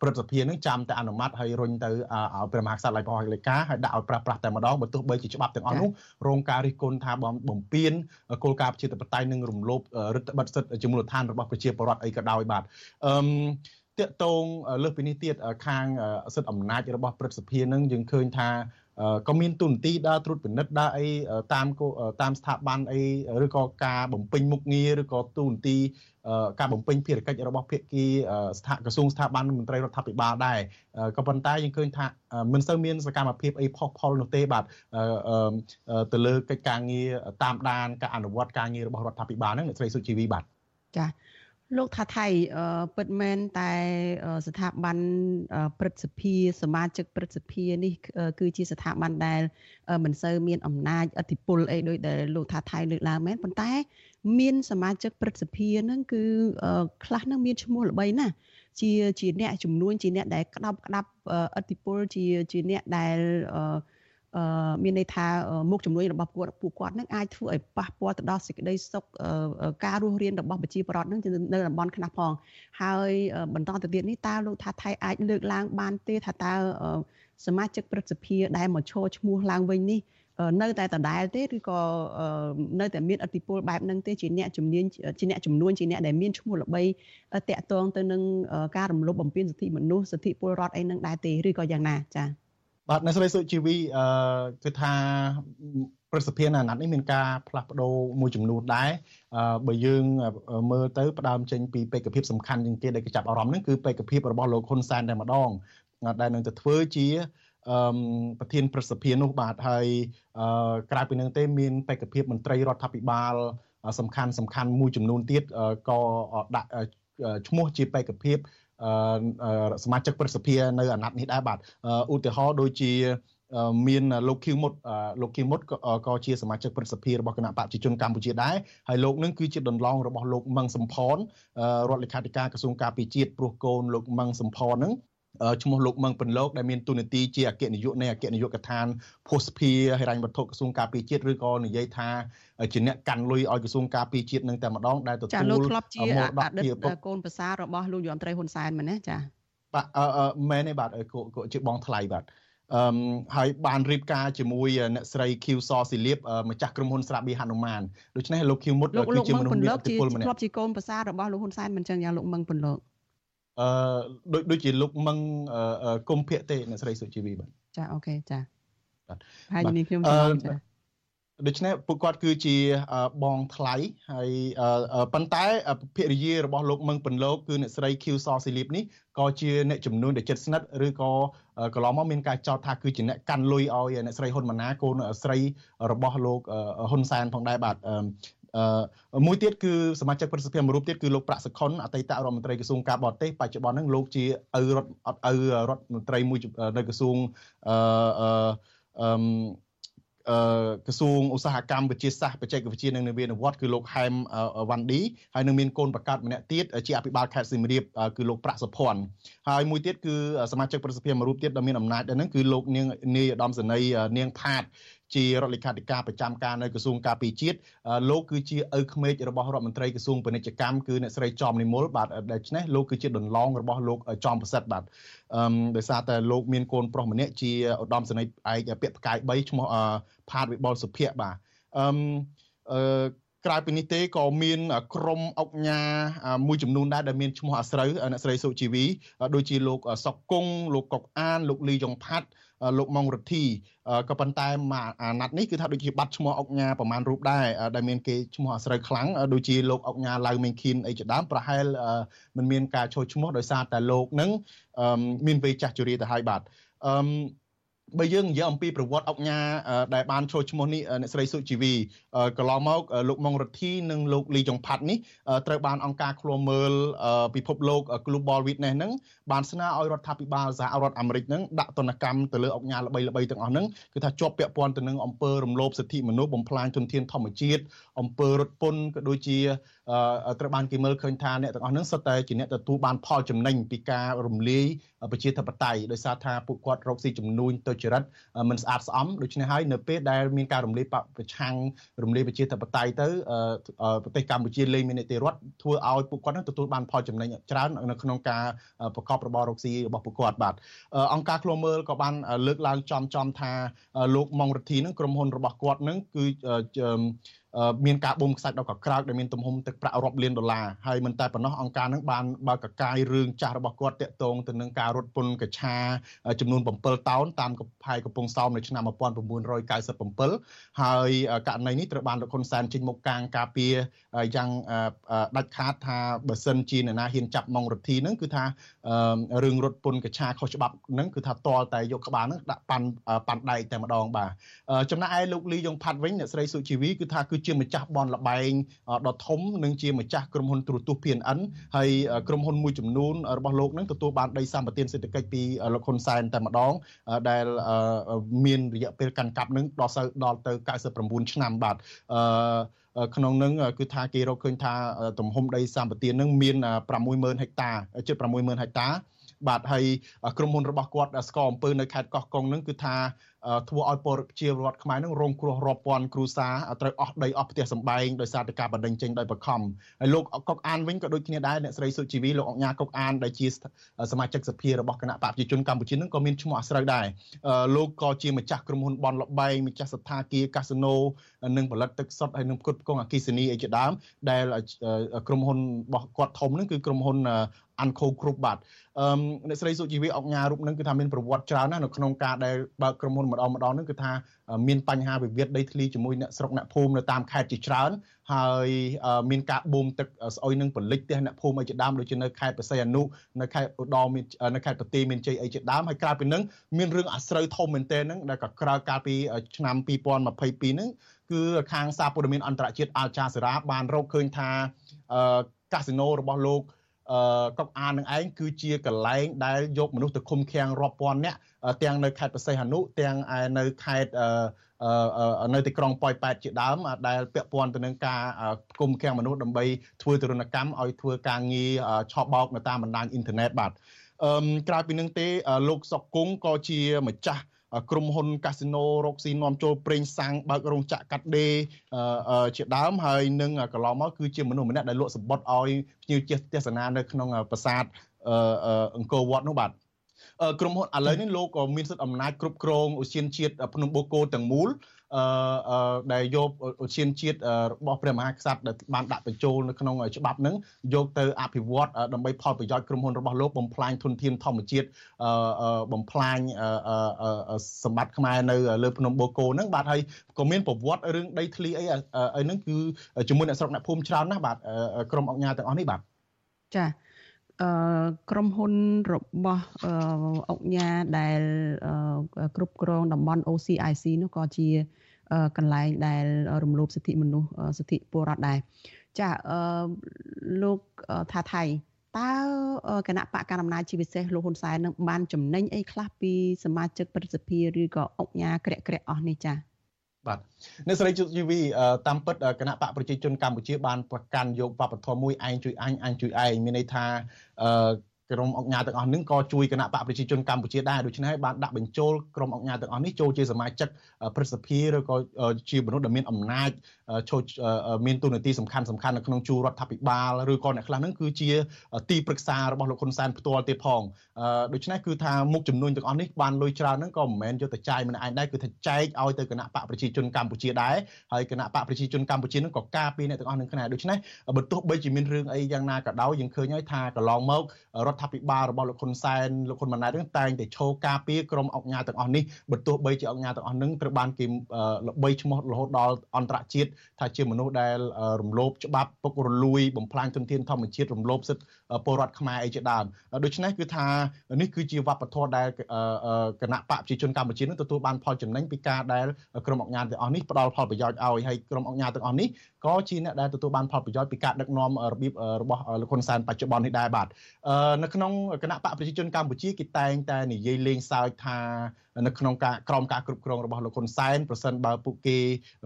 ព្រឹទ្ធសភានឹងចាំតែអនុម័តហើយរុញទៅឲ្យព្រះមហាក្សត្រឡៃប្រហោះលេខាហើយដាក់ឲ្យប្រាស់ប្រាស់តែម្ដងបើទោះបីជាច្បាប់ទាំងអស់នោះរងការរិះគន់ថាបំពេញគោលការណ៍ប្រជាធិបតេយ្យនិងរំលោភរដ្ឋបတ်សិទ្ធិជាមូលដ្ឋានរបស់ប្រជាពលរដ្ឋអីក៏ដោយបាទអឺតកតងលើសពីនេះទៀតខាងសិទ្ធិអំណាចរបស់ព្រឹទ្ធសភានឹងយើងឃើញថា ក៏មានទូនទីដើរត្រួតពិនិត្យដើរអីតាមតាមស្ថាប័នអីឬក៏ការបំពេញមុខងារឬក៏ទូនទីការបំពេញភារកិច្ចរបស់ភាគីស្ថាក្រសួងស្ថាប័នមន្ត្រីរដ្ឋាភិបាលដែរក៏ប៉ុន្តែយើងឃើញថាមិនសូវមានសកម្មភាពអីផុសផុលនោះទេបាទទៅលើកិច្ចការងារតាមដានការអនុវត្តការងាររបស់រដ្ឋាភិបាលហ្នឹងអ្នកស្រីសុជីវីបាទចា៎ លោកថាថៃពិតមែនតែស្ថាប័នព្រឹទ្ធសភាសមាជិកព្រឹទ្ធសភានេះគឺជាស្ថាប័នដែលមិនសូវមានអំណាចអធិបុលអីដូចដែលលោកថាថៃលើកឡើងមែនប៉ុន្តែ មានសមាជិកព្រឹទ្ធសភានឹងគឺខ្លះនឹងមានឈ្មោះល្បីណាស់ជាជាអ្នកចំនួនជាអ្នកដែលក្តោបក្តាប់អធិបុលជាជាអ្នកដែលអឺ មានន័យថាមុខជំនួយរបស់ពួកពួកគាត់នឹងអាចធ្វើឲ្យប៉ះពាល់ទៅដល់សេចក្តីសុខការរស់រានរបស់ប្រជាពលរដ្ឋនឹងនៅតំបន់ខ្លះផងហើយបន្តទៅទៀតនេះតើលោកថាថៃអាចលើកឡើងបានទេថាតើសមាជិកព្រឹទ្ធសភាដែលមកឈរឈ្មោះឡើងវិញនេះនៅតែដដែលទេឬក៏នៅតែមានអធិពលបែបហ្នឹងទេជាអ្នកជំនាញជាអ្នកចំនួនជាអ្នកដែលមានឈ្មោះល្បីតាក់ទងទៅនឹងការរំលោភបំពានសិទ្ធិមនុស្សសិទ្ធិពលរដ្ឋអីហ្នឹងដែរទេឬក៏យ៉ាងណាចា៎ បាទអ្នកស្រីសុជីវីអឺគឺថាប្រសិទ្ធភាពអាណត្តិនេះមានការផ្លាស់ប្ដូរមួយចំនួនដែរអឺបើយើងមើលទៅផ្ដើមចេញពីបេក្ខភាពសំខាន់ជាងគេដែលគេចាប់អារម្មណ៍ហ្នឹងគឺបេក្ខភាពរបស់លោកហ៊ុនសែនតែម្ដងដែលនឹងទៅធ្វើជាអឺប្រធានប្រសិទ្ធភាពនោះបាទហើយអឺក្រៅពីនឹងទេមានបេក្ខភាពមន្ត្រីរដ្ឋាភិបាលសំខាន់សំខាន់មួយចំនួនទៀតក៏ដាក់ឈ្មោះជាបេក្ខភាព សមាជិកព្រឹទ្ធសភានៅអាណត្តិនេះដែរបាទឧទាហរណ៍ដូចជាមានលោកឃីវមុតលោកឃីវមុតក៏ជាសមាជិកព្រឹទ្ធសភារបស់គណៈបព្វជិជនកម្ពុជាដែរហើយលោកនឹងគឺជាដន្លងរបស់លោកមឹងសំផនរដ្ឋលេខាធិការក្រសួងការពារជាតិព្រោះកូនលោកមឹងសំផននឹង ឈ្មោះលោកមឹងពន្លកដែលមានទូនាទីជាអគ្គនាយកនៃអគ្គនាយកដ្ឋានភស្តុភារហិរញ្ញវត្ថុក្រសួងការពារជាតិឬក៏និយាយថាជាអ្នកកាន់លុយឲ្យក្រសួងការពារជាតិនឹងតែម្ដងដែលទទួលចាលោកធ្លាប់ជាអតីតកូនប្រសាររបស់លោកយមត្រីហ៊ុនសែនមែនទេចាបាទអឺមែនទេបាទជាបងថ្លៃបាទអឺហើយបានរៀបការជាមួយអ្នកស្រី Q សស៊ីលៀបម្ចាស់ក្រុមហ៊ុនស្រាបៀហនុមានដូច្នេះលោក Q មុតគឺជាមនុស្សមានឥទ្ធិពលម្នាក់ធ្លាប់ជាកូនប្រសាររបស់លោកហ៊ុនសែនមិនចឹងយ៉ាងលោកមឹងពន្លក អឺដូចដូចជាលោកមឹងគុំភៈទេអ្នកស្រីសុជីវីបាទចាអូខេចាបាទហើយនេះខ្ញុំច្រឡំចាដូច្នេះពួកគាត់គឺជាបងថ្លៃហើយប៉ុន្តែភរិយារបស់លោកមឹងពន្លកគឺអ្នកស្រី Q សស៊ីលីបនេះក៏ជាអ្នកចំនួនដែលចិត្តស្និទ្ធឬក៏កន្លងមកមានការចោទថាគឺជាអ្នកកាន់លុយឲ្យអ្នកស្រីហ៊ុនម៉ាណែតកូនស្រីរបស់លោកហ៊ុនសែនផងដែរបាទអឺ មួយទៀតគឺសមាជិកប្រសិទ្ធភាពមួយរូបទៀតគឺលោកប្រាក់សុខុនអតីតរដ្ឋមន្ត្រីក្រសួងការបរទេសបច្ចុប្បន្នហ្នឹងលោកជាឪរដ្ឋឪរដ្ឋមន្ត្រីមួយនៅក្រសួងអឺអឺក្រសួងឧស្សាហកម្មវិទ្យាសាស្ត្របច្ចេកវិទ្យានិងនវានុវត្តន៍គឺលោកហែមវ៉ាន់ឌីហើយនឹងមានកូនប្រកាសម្នាក់ទៀតជាអភិបាលខេត្តសៀមរាបគឺលោកប្រាក់សុភ័ណ្ឌហើយមួយទៀតគឺសមាជិកប្រសិទ្ធភាពមួយរូបទៀតដែលមានអំណាចដែរហ្នឹងគឺលោកនាងនាយឧត្តមសេនីយ៍នាងផាត ជារដ្ឋលេខាធិការប្រចាំការនៅក្រសួងការពារជាតិលោកគឺជាឪក្មេករបស់រដ្ឋមន្ត្រីក្រសួងពាណិជ្ជកម្មគឺអ្នកស្រីចំនិមលបាទដូច្នេះលោកគឺជាដន្លងរបស់លោកចំប្រសិទ្ធបាទអឺដោយសារតែលោកមានកូនប្រុសម្នាក់ជាឧត្តមសេនីយ៍ឯកពាក្យផ្កាយ3ឈ្មោះផាតវិបុលសុភ័ក្របាទអឺអឺក្រៅពីនេះទេក៏មានក្រុមអុកញ៉ាមួយចំនួនដែរដែលមានឈ្មោះអាស្រូវអ្នកស្រីសុជីវីដូចជាលោកសុកគង់លោកកុកអានលោកលីយ៉ុងផាត់ លោកម៉ុងរទ្ធីក៏ប៉ុន្តែអាណត្តិនេះគឺថាដូចជាបាត់ឈ្មោះអុកញ៉ាប្រមាណរូបដែរដែលមានគេឈ្មោះអាស្រូវខ្លាំងដូចជាលោកអុកញ៉ាឡៅមេងខៀនអីជាដើមប្រហែលមិនមានការចូលឈ្មោះដោយសារតែលោកនឹងមានវ័យចាស់ជរាទៅហើយបាទអឺ បើយើងនិយាយអំពីប្រវត្តិអុកញ៉ាដែលបានចូលឈ្មោះនេះអ្នកស្រីសុជីវីកន្លងមកលោកម៉ុងរទ្ធីនិងលោកលីចុងផាត់នេះត្រូវបានអង្គការឃ្លាំមើលពិភពលោក Global Witness ហ្នឹងបានស្នើឲ្យរដ្ឋាភិបាលសហរដ្ឋអាមេរិកហ្នឹងដាក់ទណ្ឌកម្មទៅលើអុកញ៉ាល្បីៗទាំងអស់ហ្នឹងគឺថាជាប់ពាក់ព័ន្ធទៅនឹងអំពើរំលោភសិទ្ធិមនុស្សបំផ្លាញជនធានធម្មជាតិអំពើរត់ពន្ធក៏ដូចជា ត្រូវបានគេមើលឃើញថាអ្នកទាំងអស់ហ្នឹងសុទ្ធតែជាអ្នកទទួលបានផលចំណេញពីការរំលាយប្រជាធិបតេយ្យដោយសារថាពួកគាត់រកស៊ីជំនួញទៅចរិតមិនស្អាតស្អំដូច្នេះហើយនៅពេលដែលមានការរំលាយប្រឆាំងរំលាយប្រជាធិបតេយ្យទៅប្រទេសកម្ពុជាលែងមាននីតិរដ្ឋធ្វើឲ្យពួកគាត់នឹងទទួលបានផលចំណេញច្រើននៅក្នុងការប្រកបរបររកស៊ីរបស់ពួកគាត់បាទអង្គការឃ្លាំមើលក៏បានលើកឡើងចំចំថាលោកម៉ុងរទ្ធីនឹងក្រុមហ៊ុនរបស់គាត់នឹងគឺ មានការបូមខ្សាច់ដល់កក្រើកដែលមានទំហំទឹកប្រាក់រាប់លានដុល្លារហើយមិនតែប៉ុណ្ណោះអង្គការនឹងបានបើកកកាយរឿងចាស់របស់គាត់តាក់ទងទៅនឹងការរត់ពន្ធកឆាចំនួន7តោនតាមកំផែកំពង់សោមនៅឆ្នាំ1997ហើយករណីនេះត្រូវបានលោកហ៊ុនសែនចេញមុខកាងការពារយ៉ាងដាច់ខាតថាបើសិនជាអ្នកណាហ៊ានចាប់ម៉ងរទ្ធីនឹងគឺថារឿងរត់ពន្ធកឆាខុសច្បាប់នឹងគឺថាតលតែយកក្បាលនឹងដាក់ប៉ាន់ប៉ាន់ដែកតែម្ដងបាទចំណែកឯលោកលីយ៉ុងផាត់វិញអ្នកស្រីសុជីវីគឺថាគឺជាម្ចាស់បនលបែងដ៏ធំនិងជាម្ចាស់ក្រុមហ៊ុនទូរទស្សន៍ PNN ហើយក្រុមហ៊ុនមួយចំនួនរបស់លោកនឹងទទួលបានដីសម្បត្តិសេដ្ឋកិច្ចពីលោកហ៊ុនសែនតែម្ដងដែលមានរយៈពេលកាន់កាប់នឹងដល់ទៅដល់ទៅ99ឆ្នាំបាទអឺក្នុងនឹងគឺថាគេរកឃើញថាទំហំដីសម្បត្តិនឹងមាន60000ហិកតាជិត60000ហិកតាបាទហើយក្រុមហ៊ុនរបស់គាត់ស្កអំពើនៅខេត្តកោះកុងនឹងគឺថា ធ្វើឲ្យពលប្រជាពលរដ្ឋខ្មែរនឹងរងគ្រោះរាប់ពាន់គ្រួសារត្រូវអស់ដីអស់ផ្ទះសម្បែងដោយសារតែការបណ្តេញចេញដោយបខំហើយលោកកុកអានវិញក៏ដូចគ្នាដែរអ្នកស្រីសុជីវីលោកអង្ញាកុកអានដែលជាសមាជិកសភារបស់គណៈបព្វជិជនកម្ពុជានឹងក៏មានឈ្មោះអាស្រូវដែរលោកក៏ជាម្ចាស់ក្រុមហ៊ុនបនលបែងម្ចាស់សថាគារកាស៊ីណូនិងផលិតទឹកសុទ្ធហើយនឹងផ្គត់ផ្គង់អគិសនីអីជាដើមដែលក្រុមហ៊ុនរបស់គាត់ធំនឹងគឺក្រុមហ៊ុនអាន់ខូគ្រប់បាទអឺអ្នកស្រីសុជីវីអុកញ៉ារូបនឹងគឺថាមានប្រវត្តិច្រើនណាស់នៅក្នុងការដែលបើកក្រុមហ៊ុនម្ដងម្ដងនឹងគឺថាមានបញ្ហាវិវាទដីធ្លីជាមួយអ្នកស្រុកអ្នកភូមិនៅតាមខេត្តជាច្រើនហើយមានការបូមទឹកស្អុយនឹងពលិចផ្ទះអ្នកភូមិអីជាដើមដូចជានៅខេត្តបរសៃអនុនៅខេត្តឧត្តរមាននៅខេត្តប្រទីមានជ័យអីជាដើមហើយក្រៅពីនឹងមានរឿងអាស្រូវធំមែនទែនហ្នឹងដែលក៏ក្រៅកាលពីឆ្នាំ2022ហ្នឹងគឺខាងសារព័ត៌មានអន្តរជាតិអាល់ចាសេរ៉ាបានរកឃើញថាកាស៊ីណូរបស់លោកអឺកុកអាននឹងឯងគឺជាកន្លែងដែលយកមនុស្សទៅឃុំឃាំងរាប់ពាន់នាក់ ទាំងនៅខេត្តបរសៃហនុទាំងនៅខេត្តនៅទីក្រុងប៉ោយប៉ែតជាដើមដែលពាក់ព័ន្ធទៅនឹងការគុំឃាំងមនុស្សដើម្បីធ្វើទរណកម្មឲ្យធ្វើការងារឆោបបោកនៅតាមបណ្ដាញអ៊ីនធឺណិតបាទអឺក្រៅពីនឹងទេលោកសុកគង់ក៏ជាម្ចាស់ក្រុមហ៊ុនកាស៊ីណូរកស៊ីនាំចូលប្រេងសាំងបើករោងចក្រកាត់ដេរជាដើមហើយនឹងកន្លងមកគឺជាមនុស្សម្នាក់ដែលលក់សម្បត្តិឲ្យភ្ញៀវទេសនានៅក្នុងប្រាសាទអង្គរវត្តនោះបាទ ក្រុមហ៊ុនឥឡូវនេះលោកក៏មានសិទ្ធិអំណាចគ្រប់គ្រងឧស្សាហជាតិភ្នំបូកគោទាំងមូលអឺដែលយកឧស្សាហជាតិរបស់ព្រះមហាក្សត្រដែលបានដាក់បញ្ចូលនៅក្នុងច្បាប់ហ្នឹងយកទៅអភិវឌ្ឍដើម្បីផលប្រយោជន៍ក្រុមហ៊ុនរបស់លោកបំផ្លាញធនធានធម្មជាតិបំផ្លាញសម្បត្តិខ្មែរនៅលើភ្នំបូកគោហ្នឹងបាទហើយក៏មានប្រវត្តិរឿងដីធ្លីអីអីហ្នឹងគឺជាមួយអ្នកស្រុកអ្នកភូមិច្រើនណាស់បាទក្រុមអង្គការទាំងអស់នេះបាទចា៎ ក្រុមហ៊ុនរបស់អង្គការដែលគ្រប់គ្រងតំបន់ OCIC នោះក៏ជាកន្លែងដែលរំលោភសិទ្ធិមនុស្សសិទ្ធិពលរដ្ឋដែរចាលោកថាថៃតើគណៈបកកណ្ដាលអំណាចជាពិសេសលោកហ៊ុនសែននឹងបានចំណេញអីខ្លះពីសមាជិកប្រសិទ្ធិឬក៏អង្គការក្រាក់ក្រាក់អស់នេះចា៎ បាទអ្នកស្រីជុតជីវីតាមពិតគណៈបកប្រជាជនកម្ពុជាបានប្រកាន់យកវប្បធម៌មួយឯងជួយអញអញជួយឯងមានន័យថា ក្រុមអង្គការទាំងអស់នេះក៏ជួយគណៈបកប្រជាជនកម្ពុជាដែរដូច្នេះហើយបានដាក់បញ្ចូលក្រុមអង្គការទាំងអស់នេះចូលជាសមាជិកព្រឹទ្ធសភាឬក៏ជាមនុស្សដែលមានអំណាចចូលមានទូនាទីសំខាន់សំខាន់នៅក្នុងជួររដ្ឋាភិបាលឬក៏អ្នកខ្លះហ្នឹងគឺជាទីប្រឹក្សារបស់លោកហ៊ុនសែនផ្ទាល់ទៀតផងដូច្នេះគឺថាមុខចំនួនទាំងអស់នេះបានលុយច្រើនហ្នឹងក៏មិនមែនយកទៅចាយម្នាក់ឯងដែរគឺថាចែកឲ្យទៅគណៈបកប្រជាជនកម្ពុជាដែរហើយគណៈបកប្រជាជនកម្ពុជាហ្នឹងក៏ការពារអ្នកទាំងអស់នឹងគ្នាដូច្នេះបើទោះបីជាមានរឿងអីយ៉ាងណាក៏ដោយយើងឃើញហើយថាកន្លងមករដ្ឋាភិបាលរបស់លោកហ៊ុនសែនលោកហ៊ុនម៉ាណែតហ្នឹងតែងតែឈោការពារក្រុមអង្គការទាំងអស់នេះបើទោះបីជាអង្គការទាំងអស់ហ្នឹងត្រូវបានគេល្បីឈ្មោះរហូតដល់អន្តរជាតិថាជាមនុស្សដែលរំលោភច្បាប់ពុករលួយបំផ្លាញទុនធានធម្មជាតិរំលោភសិទ្ធិពលរដ្ឋខ្មែរអីជាដើមដូច្នេះគឺថានេះគឺជាវប្បធម៌ដែលគណៈបកប្រជាជនកម្ពុជានឹងទទួលបានផលចំណេញពីការដែលក្រុមអង្គការទាំងអស់នេះផ្ដល់ផលប្រយោជន៍ឲ្យហើយក្រុមអង្គការទាំងអស់នេះក៏ជាអ្នកដែលទទួលបានផលប្រយោជន៍ពីការដឹកនាំរបៀបរបស់លោកហ៊ុនសែនបច្ចុប្បន្ននេះដែរបាទនៅក្នុងគណៈបកប្រជាជនកម្ពុជាគេតែងតែនិយាយលេងសើចថា នៅក្នុងការក្រមការគ្រប់គ្រងរបស់លោកហ៊ុនសែនប្រសិនបើពួកគេ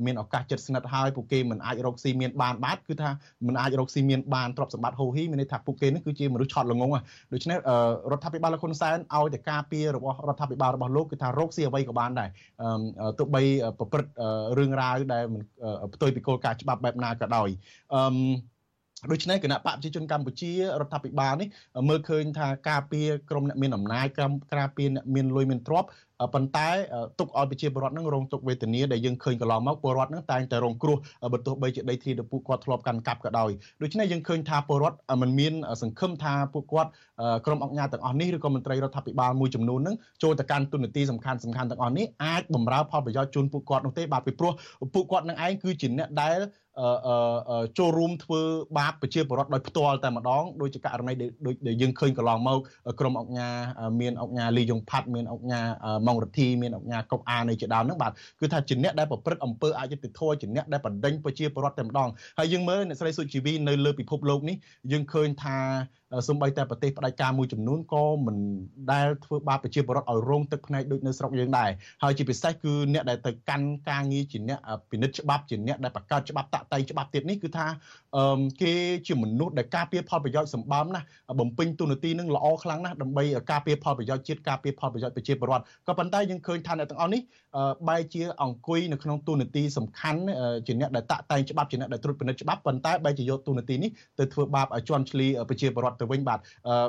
មានឱកាសចិត្តស្និទ្ធហើយពួកគេមិនអាចរកស៊ីមានបានបាទគឺថាមិនអាចរកស៊ីមានបានទ្រព្យសម្បត្តិហូរហីមានន័យថាពួកគេនេះគឺជាមនុស្សឆត់ល្ងងដូច្នេះរដ្ឋាភិបាលលោកហ៊ុនសែនឲ្យតែការពាររបស់រដ្ឋាភិបាលរបស់លោកគឺថារកស៊ីអ្វីក៏បានដែរទោះបីប្រព្រឹត្តរឿងរ៉ាវដែលផ្ទុយពីគោលការណ៍ច្បាប់បែបណាក៏ដោយអឺ ដូច្នេះគណៈបកប្រជាជនកម្ពុជារដ្ឋាភិបាលនេះមើលឃើញថាការពារក្រមអ្នកមានអំណាចក្រមការពារអ្នកមានលុយមានទ្រព្យប៉ុន្តែទុកឲ្យប្រជាពលរដ្ឋនឹងរងទុកវេទនាដែលយើងឃើញកន្លងមកពលរដ្ឋនឹងតែងតែរងគ្រោះបើទោះបីជាដីធ្លីដែលពួកគាត់ធ្លាប់កាន់កាប់ក៏ដោយដូច្នេះយើងឃើញថាពលរដ្ឋមិនមានសង្ឃឹមថាពួកគាត់ក្រុមអង្គការទាំងអស់នេះឬក៏មន្ត្រីរដ្ឋាភិបាលមួយចំនួននឹងចូលទៅកាន់ទុននីតិសំខាន់សំខាន់ទាំងអស់នេះអាចបំរើផលប្រយោជន៍ជូនពួកគាត់នោះទេបាទពីព្រោះពួកគាត់នឹងឯងគឺជាអ្នកដែល ចូលរួមធ្វើបាបប្រជាពលរដ្ឋដោយផ្ទាល់តែម្ដងដោយជាករណីដូចដែលយើងឃើញកន្លងមកក្រុមអង្គការមានអង្គការលីយ៉ុងផាត់មានអង្គការម៉ងរទ្ធីមានអង្គការកុកអានៃជាដើមហ្នឹងបាទគឺថាជាអ្នកដែលប្រព្រឹត្តអំពើអយុត្តិធម៌ជាអ្នកដែលបណ្ដេញប្រជាពលរដ្ឋតែម្ដងហើយយើងមើលអ្នកស្រីសុជីវីនៅលើពិភពលោកនេះយើងឃើញថា សំបីតែប្រទេសផ្ដាច់ការមួយចំនួនក៏មិនដែលធ្វើបាបប្រជាពលរដ្ឋឲ្យរងទឹកភ្នែកដូចនៅស្រុកយើងដែរហើយជាពិសេសគឺអ្នកដែលទៅកាន់ការងារជាអ្នកពិនិត្យច្បាប់ជាអ្នកដែលបង្កើតច្បាប់តាក់តែងច្បាប់ទៀតនេះគឺថាគេជាមនុស្សដែលការពារផលប្រយោជន៍សម្បំណាស់បំពេញទូនាទីនឹងល្អខ្លាំងណាស់ដើម្បីការពារផលប្រយោជន៍ជាតិការពារផលប្រយោជន៍ប្រជាពលរដ្ឋក៏ប៉ុន្តែយើងឃើញថាអ្នកទាំងអស់នេះបែរជាអង្គុយនៅក្នុងទូនាទីសំខាន់ជាអ្នកដែលតាក់តែងច្បាប់ជាអ្នកដែលត្រួតពិនិត្យច្បាប់ប៉ុន្តែបែរជាយកទូនាទីនេះទៅធ្វើបាបឲ្យជន់ឈ្លីប្រជាពលរដ្ឋទៅវិញបាទ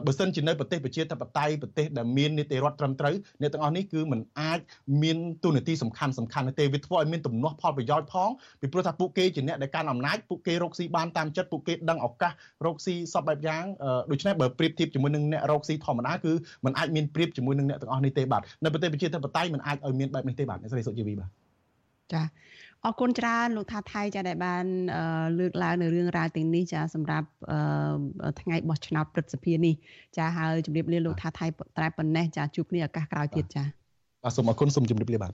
បើសិនជានៅប្រទេសប្រជាធិបតេយ្យប្រទេសដែលមាននីតិរដ្ឋត្រឹមត្រូវអ្នកទាំងអស់នេះគឺมันអាចមានទូនាទីសំខាន់សំខាន់ទេវាធ្វើឲ្យមានទំនាស់ផលប្រយោជន៍ផងពីព្រោះថាពួកគេជាអ្នកដែលកាន់អំណាចពួកគេរកស៊ីបានតាមចិត្តពួកគេដឹងឱកាសរកស៊ីសពបែបយ៉ាងដូច្នេះបើប្រៀបធៀបជាមួយនឹងអ្នករកស៊ីធម្មតាគឺมันអាចមានប្រៀបជាមួយនឹងអ្នកទាំងអស់នេះទេបាទនៅប្រទេសប្រជាធិបតេយ្យมันអាចឲ្យមានបែបនេះទេបាទអ្នកស្រីសុជីវីបាទចាអរគុណច្រើនលោកថាថៃចាដែលបានលើកឡើងនៅរឿងរ៉ាវទាំងនេះចាសម្រាប់ថ្ងៃបោះឆ្នោតព្រឹទ្ធសភានេះចាហើយជម្រាបលាលោកថាថៃត្រែប៉ុណ្ណេះចាជួបគ្នាឱកាសក្រោយទៀតចាបាទសូមអរគុណសូមជម្រាបលាបាទ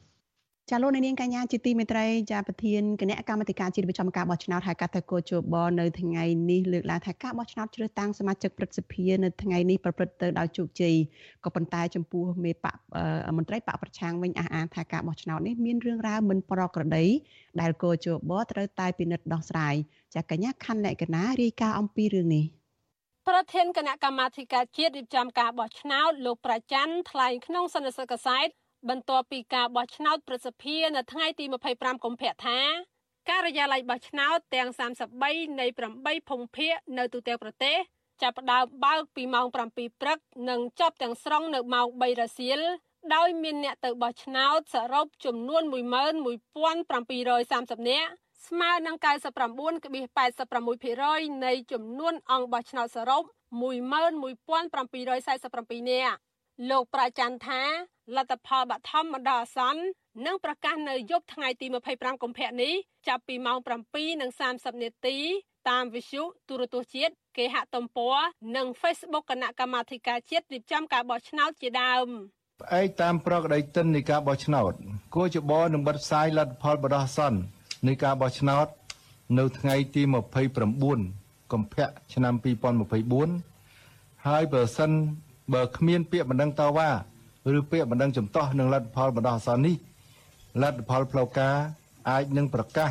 ចាលោកនាងកញ្ញាជាទីមេត្រីចាប្រធានគណៈកម្មាធិការជាតិប្រចាំការបោះឆ្នោតហៅកាត់ថាកោជបនៅថ្ងៃនេះលើកឡើងថាការបោះឆ្នោតជ្រើសតាំងសមាជិកព្រឹទ្ធសភានៅថ្ងៃនេះប្រព្រឹត្តទៅដោយជោគជ័យក៏ប៉ុន្តែចំពោះមេបកមន្ត្រីបកប្រឆាំងវិញអះអាងថាការបោះឆ្នោតនេះមានរឿងរ៉ាវមិនប្រក្រតីដែលកោជបត្រូវតែពិនិត្យដោះស្រាយចាកញ្ញាខណ្ឌលក្ខណារាយការណ៍អំពីរឿងនេះប្រធានគណៈកម្មាធិការជាតិរៀបចំការបោះឆ្នោតលោកប្រច័ន្ទថ្លែងក្នុងសន្និសីទកសែត បន្ទាប់ពីការបោះឆ្នោតប្រសិទ្ធភាពនៅថ្ងៃទី25កុម្ភៈថាការិយាល័យបោះឆ្នោតទាំង33នៃ8ភូមិភាគនៅទូទាំងប្រទេសចាប់ផ្ដើមបើកពីម៉ោង7ព្រឹកនិងចប់ទាំងស្រុងនៅម៉ោង3រសៀលដោយមានអ្នកទៅបោះឆ្នោតសរុបចំនួន11730នាក់ស្មើនឹង99.86%នៃចំនួនអង្គបោះឆ្នោតសរុប11747នាក់ លោកប្រាច័ន្ទថាលទ្ធផលបឋមបណ្ដោះអាសន្ននឹងប្រកាសនៅយប់ថ្ងៃទី25កុម្ភៈនេះចាប់ពីម៉ោង7:30នាទី តាមវិទ្យុទូរទស្សន៍ជាតិគេហទំព័រនិង Facebook គណៈកម្មាធិការជាតិរៀបចំការបោះឆ្នោតជាដើមផ្អែកតាមប្រកដីតិននៃការបោះឆ្នោតគួរជបនឹងបិទផ្សាយលទ្ធផលបដោះអាសន្ននៃការបោះឆ្នោត នៅថ្ងៃទី29កុម្ភៈឆ្នាំ2024ហើយបើសិន បើគ្មានពាក្យបណ្ដឹងតវ៉ាឬពាក្យបណ្ដឹងចំទាស់នឹងលទ្ធផលបណ្ដោះអាសន្ននេះលទ្ធផលផ្លូវការអាចនឹងប្រកាស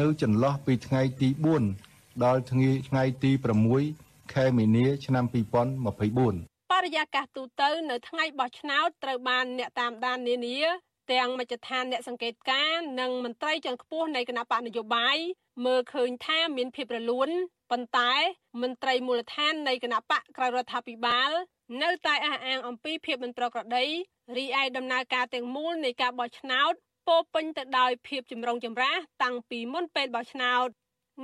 នៅចន្លោះពីថ្ងៃទី4ដល់ថ្ងៃថ្ងៃទី6ខែមីនា ឆ្នាំ2024បរិយាកាសទូទៅនៅថ្ងៃបោះឆ្នោតត្រូវបានអ្នកតាមដាននានាទាំងមជ្ឈដ្ឋានអ្នកសង្កេតការណ៍និងមន្ត្រីជាន់ខ្ពស់នៃគណៈបកនយោបាយមើលឃើញថាមានភាពរលូនប៉ុន្តែមន្ត្រីមូលដ្ឋាននៃគណៈបកក្រៅរដ្ឋាភិបាល នៅតែអះអាងអំពីភាពមិនប្រក្រតីរីឯដំណើរការទាំងមូលនៃការបោះឆ្នោតពោពេញទៅដោយភាពចម្រុងចម្រាសតាំងពីមុនពេលបោះឆ្នោត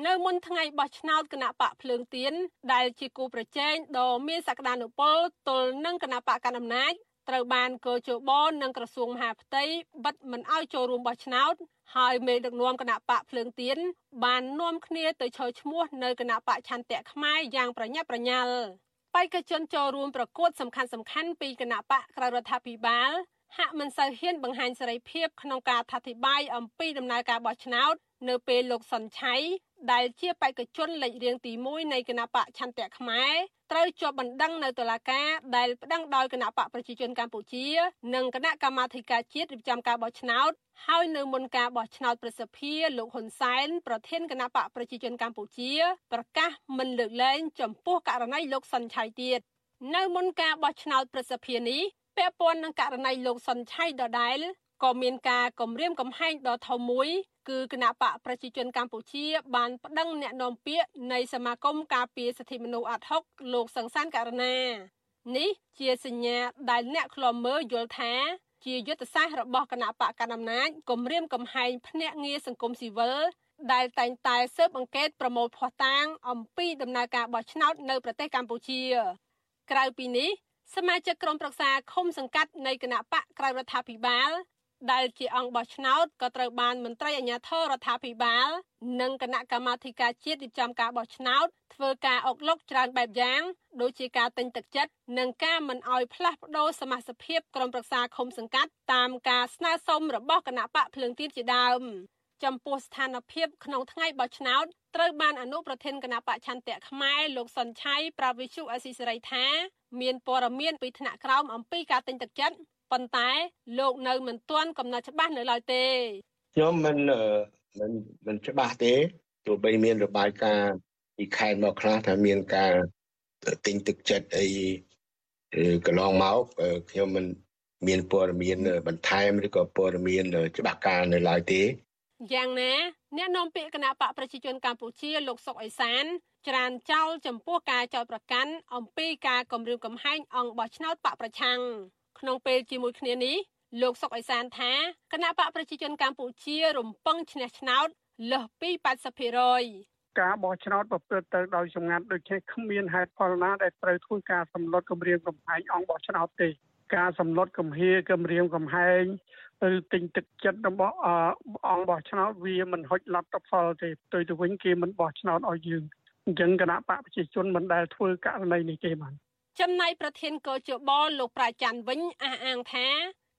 នៅមុនថ្ងៃបោះឆ្នោតគណៈបកភ្លើងទៀនដែលជាគូប្រជែងដ៏មានសក្តានុពលទល់នឹងគណៈបកកណ្ដាលអំណាចត្រូវបានកោជបនិងក្រសួងមហាផ្ទៃបិទមិនឲ្យចូលរួមបោះឆ្នោតហើយមេដឹកនាំគណៈបកភ្លើងទៀនបាននាំគ្នាទៅឈរឈ្មោះនៅគណៈបកឆន្ទៈខ្មែរយ៉ាងប្រញាប់ប្រញាល់ បេក្ខជនចូលរួមប្រកួតសំខាន់សំខាន់ពីគណៈបកក្រៅរដ្ឋាភិបាលហាក់មិនសូវហ៊ានបង្ហាញសេរីភាពក្នុងការអធិប្បាយអំពីដំណើរការបោះឆ្នោត នៅពេលលោកសុនឆៃ ដែលជាបេក្ខជនលេខរៀងទី1នៃគណៈបកឆន្ទៈខ្មែរត្រូវជាប់បណ្ដឹងនៅតុលាការដែលប្តឹងដោយគណៈបកប្រជាជនកម្ពុជា និងគណៈកម្មាធិការជាតិរៀបចំការបោះឆ្នោតហើយនៅមុនការបោះឆ្នោតប្រសិទ្ធភាពលោកហ៊ុនសែនប្រធានគណៈបកប្រជាជនកម្ពុជាប្រកាសមិនលើកលែងចំពោះករណីលោកសុនឆៃទៀតនៅមុនការបោះឆ្នោតប្រសិទ្ធភាពនេះពាក់ព័ន្ធនឹងករណីលោកសុនឆៃដដែល ក៏មានការគម្រាមកំហែងដ៏ធំមួយ គឺគណៈបកប្រជាជនកម្ពុជា បានប្តឹងអ្នកនាំពាក្យនៃសមាគមការពារសិទ្ធិមនុស្សអាត់ហុកលោកសង្សានករណានេះជាសញ្ញាដែលអ្នកខ្លំមើលយល់ថាជាយុទ្ធសាស្ត្ររបស់គណៈបកកណ្ដាលអំណាចគម្រាមកំហែងភ្នាក់ងារសង្គមស៊ីវិលដែលតែងតែស៊ើបអង្កេតប្រមូលភស្តុតាង អំពីដំណើរការបោះឆ្នោតនៅប្រទេសកម្ពុជា ក្រៅពីនេះសមាជិកក្រុមប្រឹក្សាឃុំសង្កាត់នៃគណៈបកក្រៅរដ្ឋាភិបាល ដែលជាអង្គបោះឆ្នោតក៏ត្រូវបានមន្ត្រីអាជ្ញាធររដ្ឋាភិបាល និងគណៈកម្មាធិការជាតិរៀបចំការបោះឆ្នោតធ្វើការអុកឡុកច្រើនបែបយ៉ាងដូចជាការទិញទឹកចិត្តនិងការមិនអោយផ្លាស់ប្ដូរសមាជិកភាពក្រុមប្រឹក្សាឃុំសង្កាត់តាមការស្នើសុំរបស់គណៈបកភ្លើងទៀនជាដើមចំពោះស្ថានភាពក្នុងថ្ងៃបោះឆ្នោតត្រូវបានអនុប្រធានគណៈបច្ឆន្ទៈខ្មែរលោកសុនឆៃប្រាវិជុអស៊ីសេរីថា មានព័ត៌មានពីថ្នាក់ក្រោមអំពីការទិញទឹកចិត្ត ប៉ុន្តែលោកនៅមិនទាន់កំណត់ច្បាស់នៅឡើយទេខ្ញុំមិនមិនមិនច្បាស់ទេទោះបីមានរបាយការណ៍ពីខេត្តមកខ្លះថាមានការទិញទឹកចិត្តអីកន្លងមកខ្ញុំមិនមានព័ត៌មានបន្ថែមឬក៏ព័ត៌មានច្បាស់ការនៅឡើយទេយ៉ាងណាអ្នកនាំពាក្យគណៈបកប្រជាជនកម្ពុជាលោកសុកអេសានច្រានចោលចំពោះការចោទប្រកាន់អំពីការគំរាមកំហែងអង្គបោះឆ្នោតបកប្រឆាំង ក្នុងពេលជាមួយគ្នានេះលោកសុកអេសានថាគណៈបកប្រជាជនកម្ពុជា រំពឹងឈ្នះឆ្នោតលើសពី80%ការបោះឆ្នោតប្រព្រឹត្តទៅដោយសម្ងាត់ដូចជាគ្មានហេតុផលណាដែលត្រូវធ្វើការសម្លុតគម្រាមកំហែងអង្គបោះឆ្នោតទេ ការសម្លុតគំហាគម្រាមកំហែងឬទិញទឹកចិត្តរបស់អង្គបោះឆ្នោតវាមិនហុចលទ្ធផលទេផ្ទុយទៅវិញគេមិនបោះឆ្នោតឲ្យយើងអញ្ចឹងគណៈបកប្រជាជនមិនដែលធ្វើករណីនេះទេបាទ ចំណែកប្រធានកោជបលោកប្រាច័ន្ទវិញអះអាងថា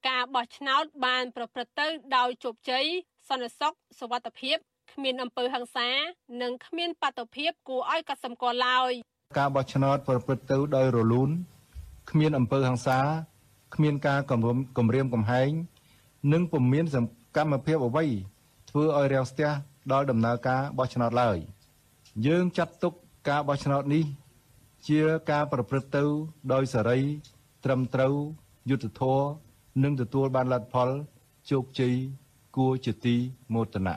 ការបោះឆ្នោតបានប្រព្រឹត្តទៅដោយជោគជ័យសន្តិសុខសុវត្ថិភាពគ្មានអំពើហិង្សា និងគ្មានបាតុភិបគួរឲ្យកត់សម្គាល់ឡើយការបោះឆ្នោតប្រព្រឹត្តទៅដោយរលូនគ្មានអំពើហិង្សាគ្មានការគំរាមគំរាមកំហែងនិងពុំមានសកម្មភាពអ្វីធ្វើឲ្យរាំងស្ទះដល់ដំណើរការបោះឆ្នោតឡើយយើងចាត់ទុកការបោះឆ្នោតនេះ ជាការប្រព្រឹត្តទៅដោយសេរី ត្រឹមត្រូវយុត្តិធម៌និងទទួលបានលទ្ធផលជោគជ័យគួរជាទីមោទនៈ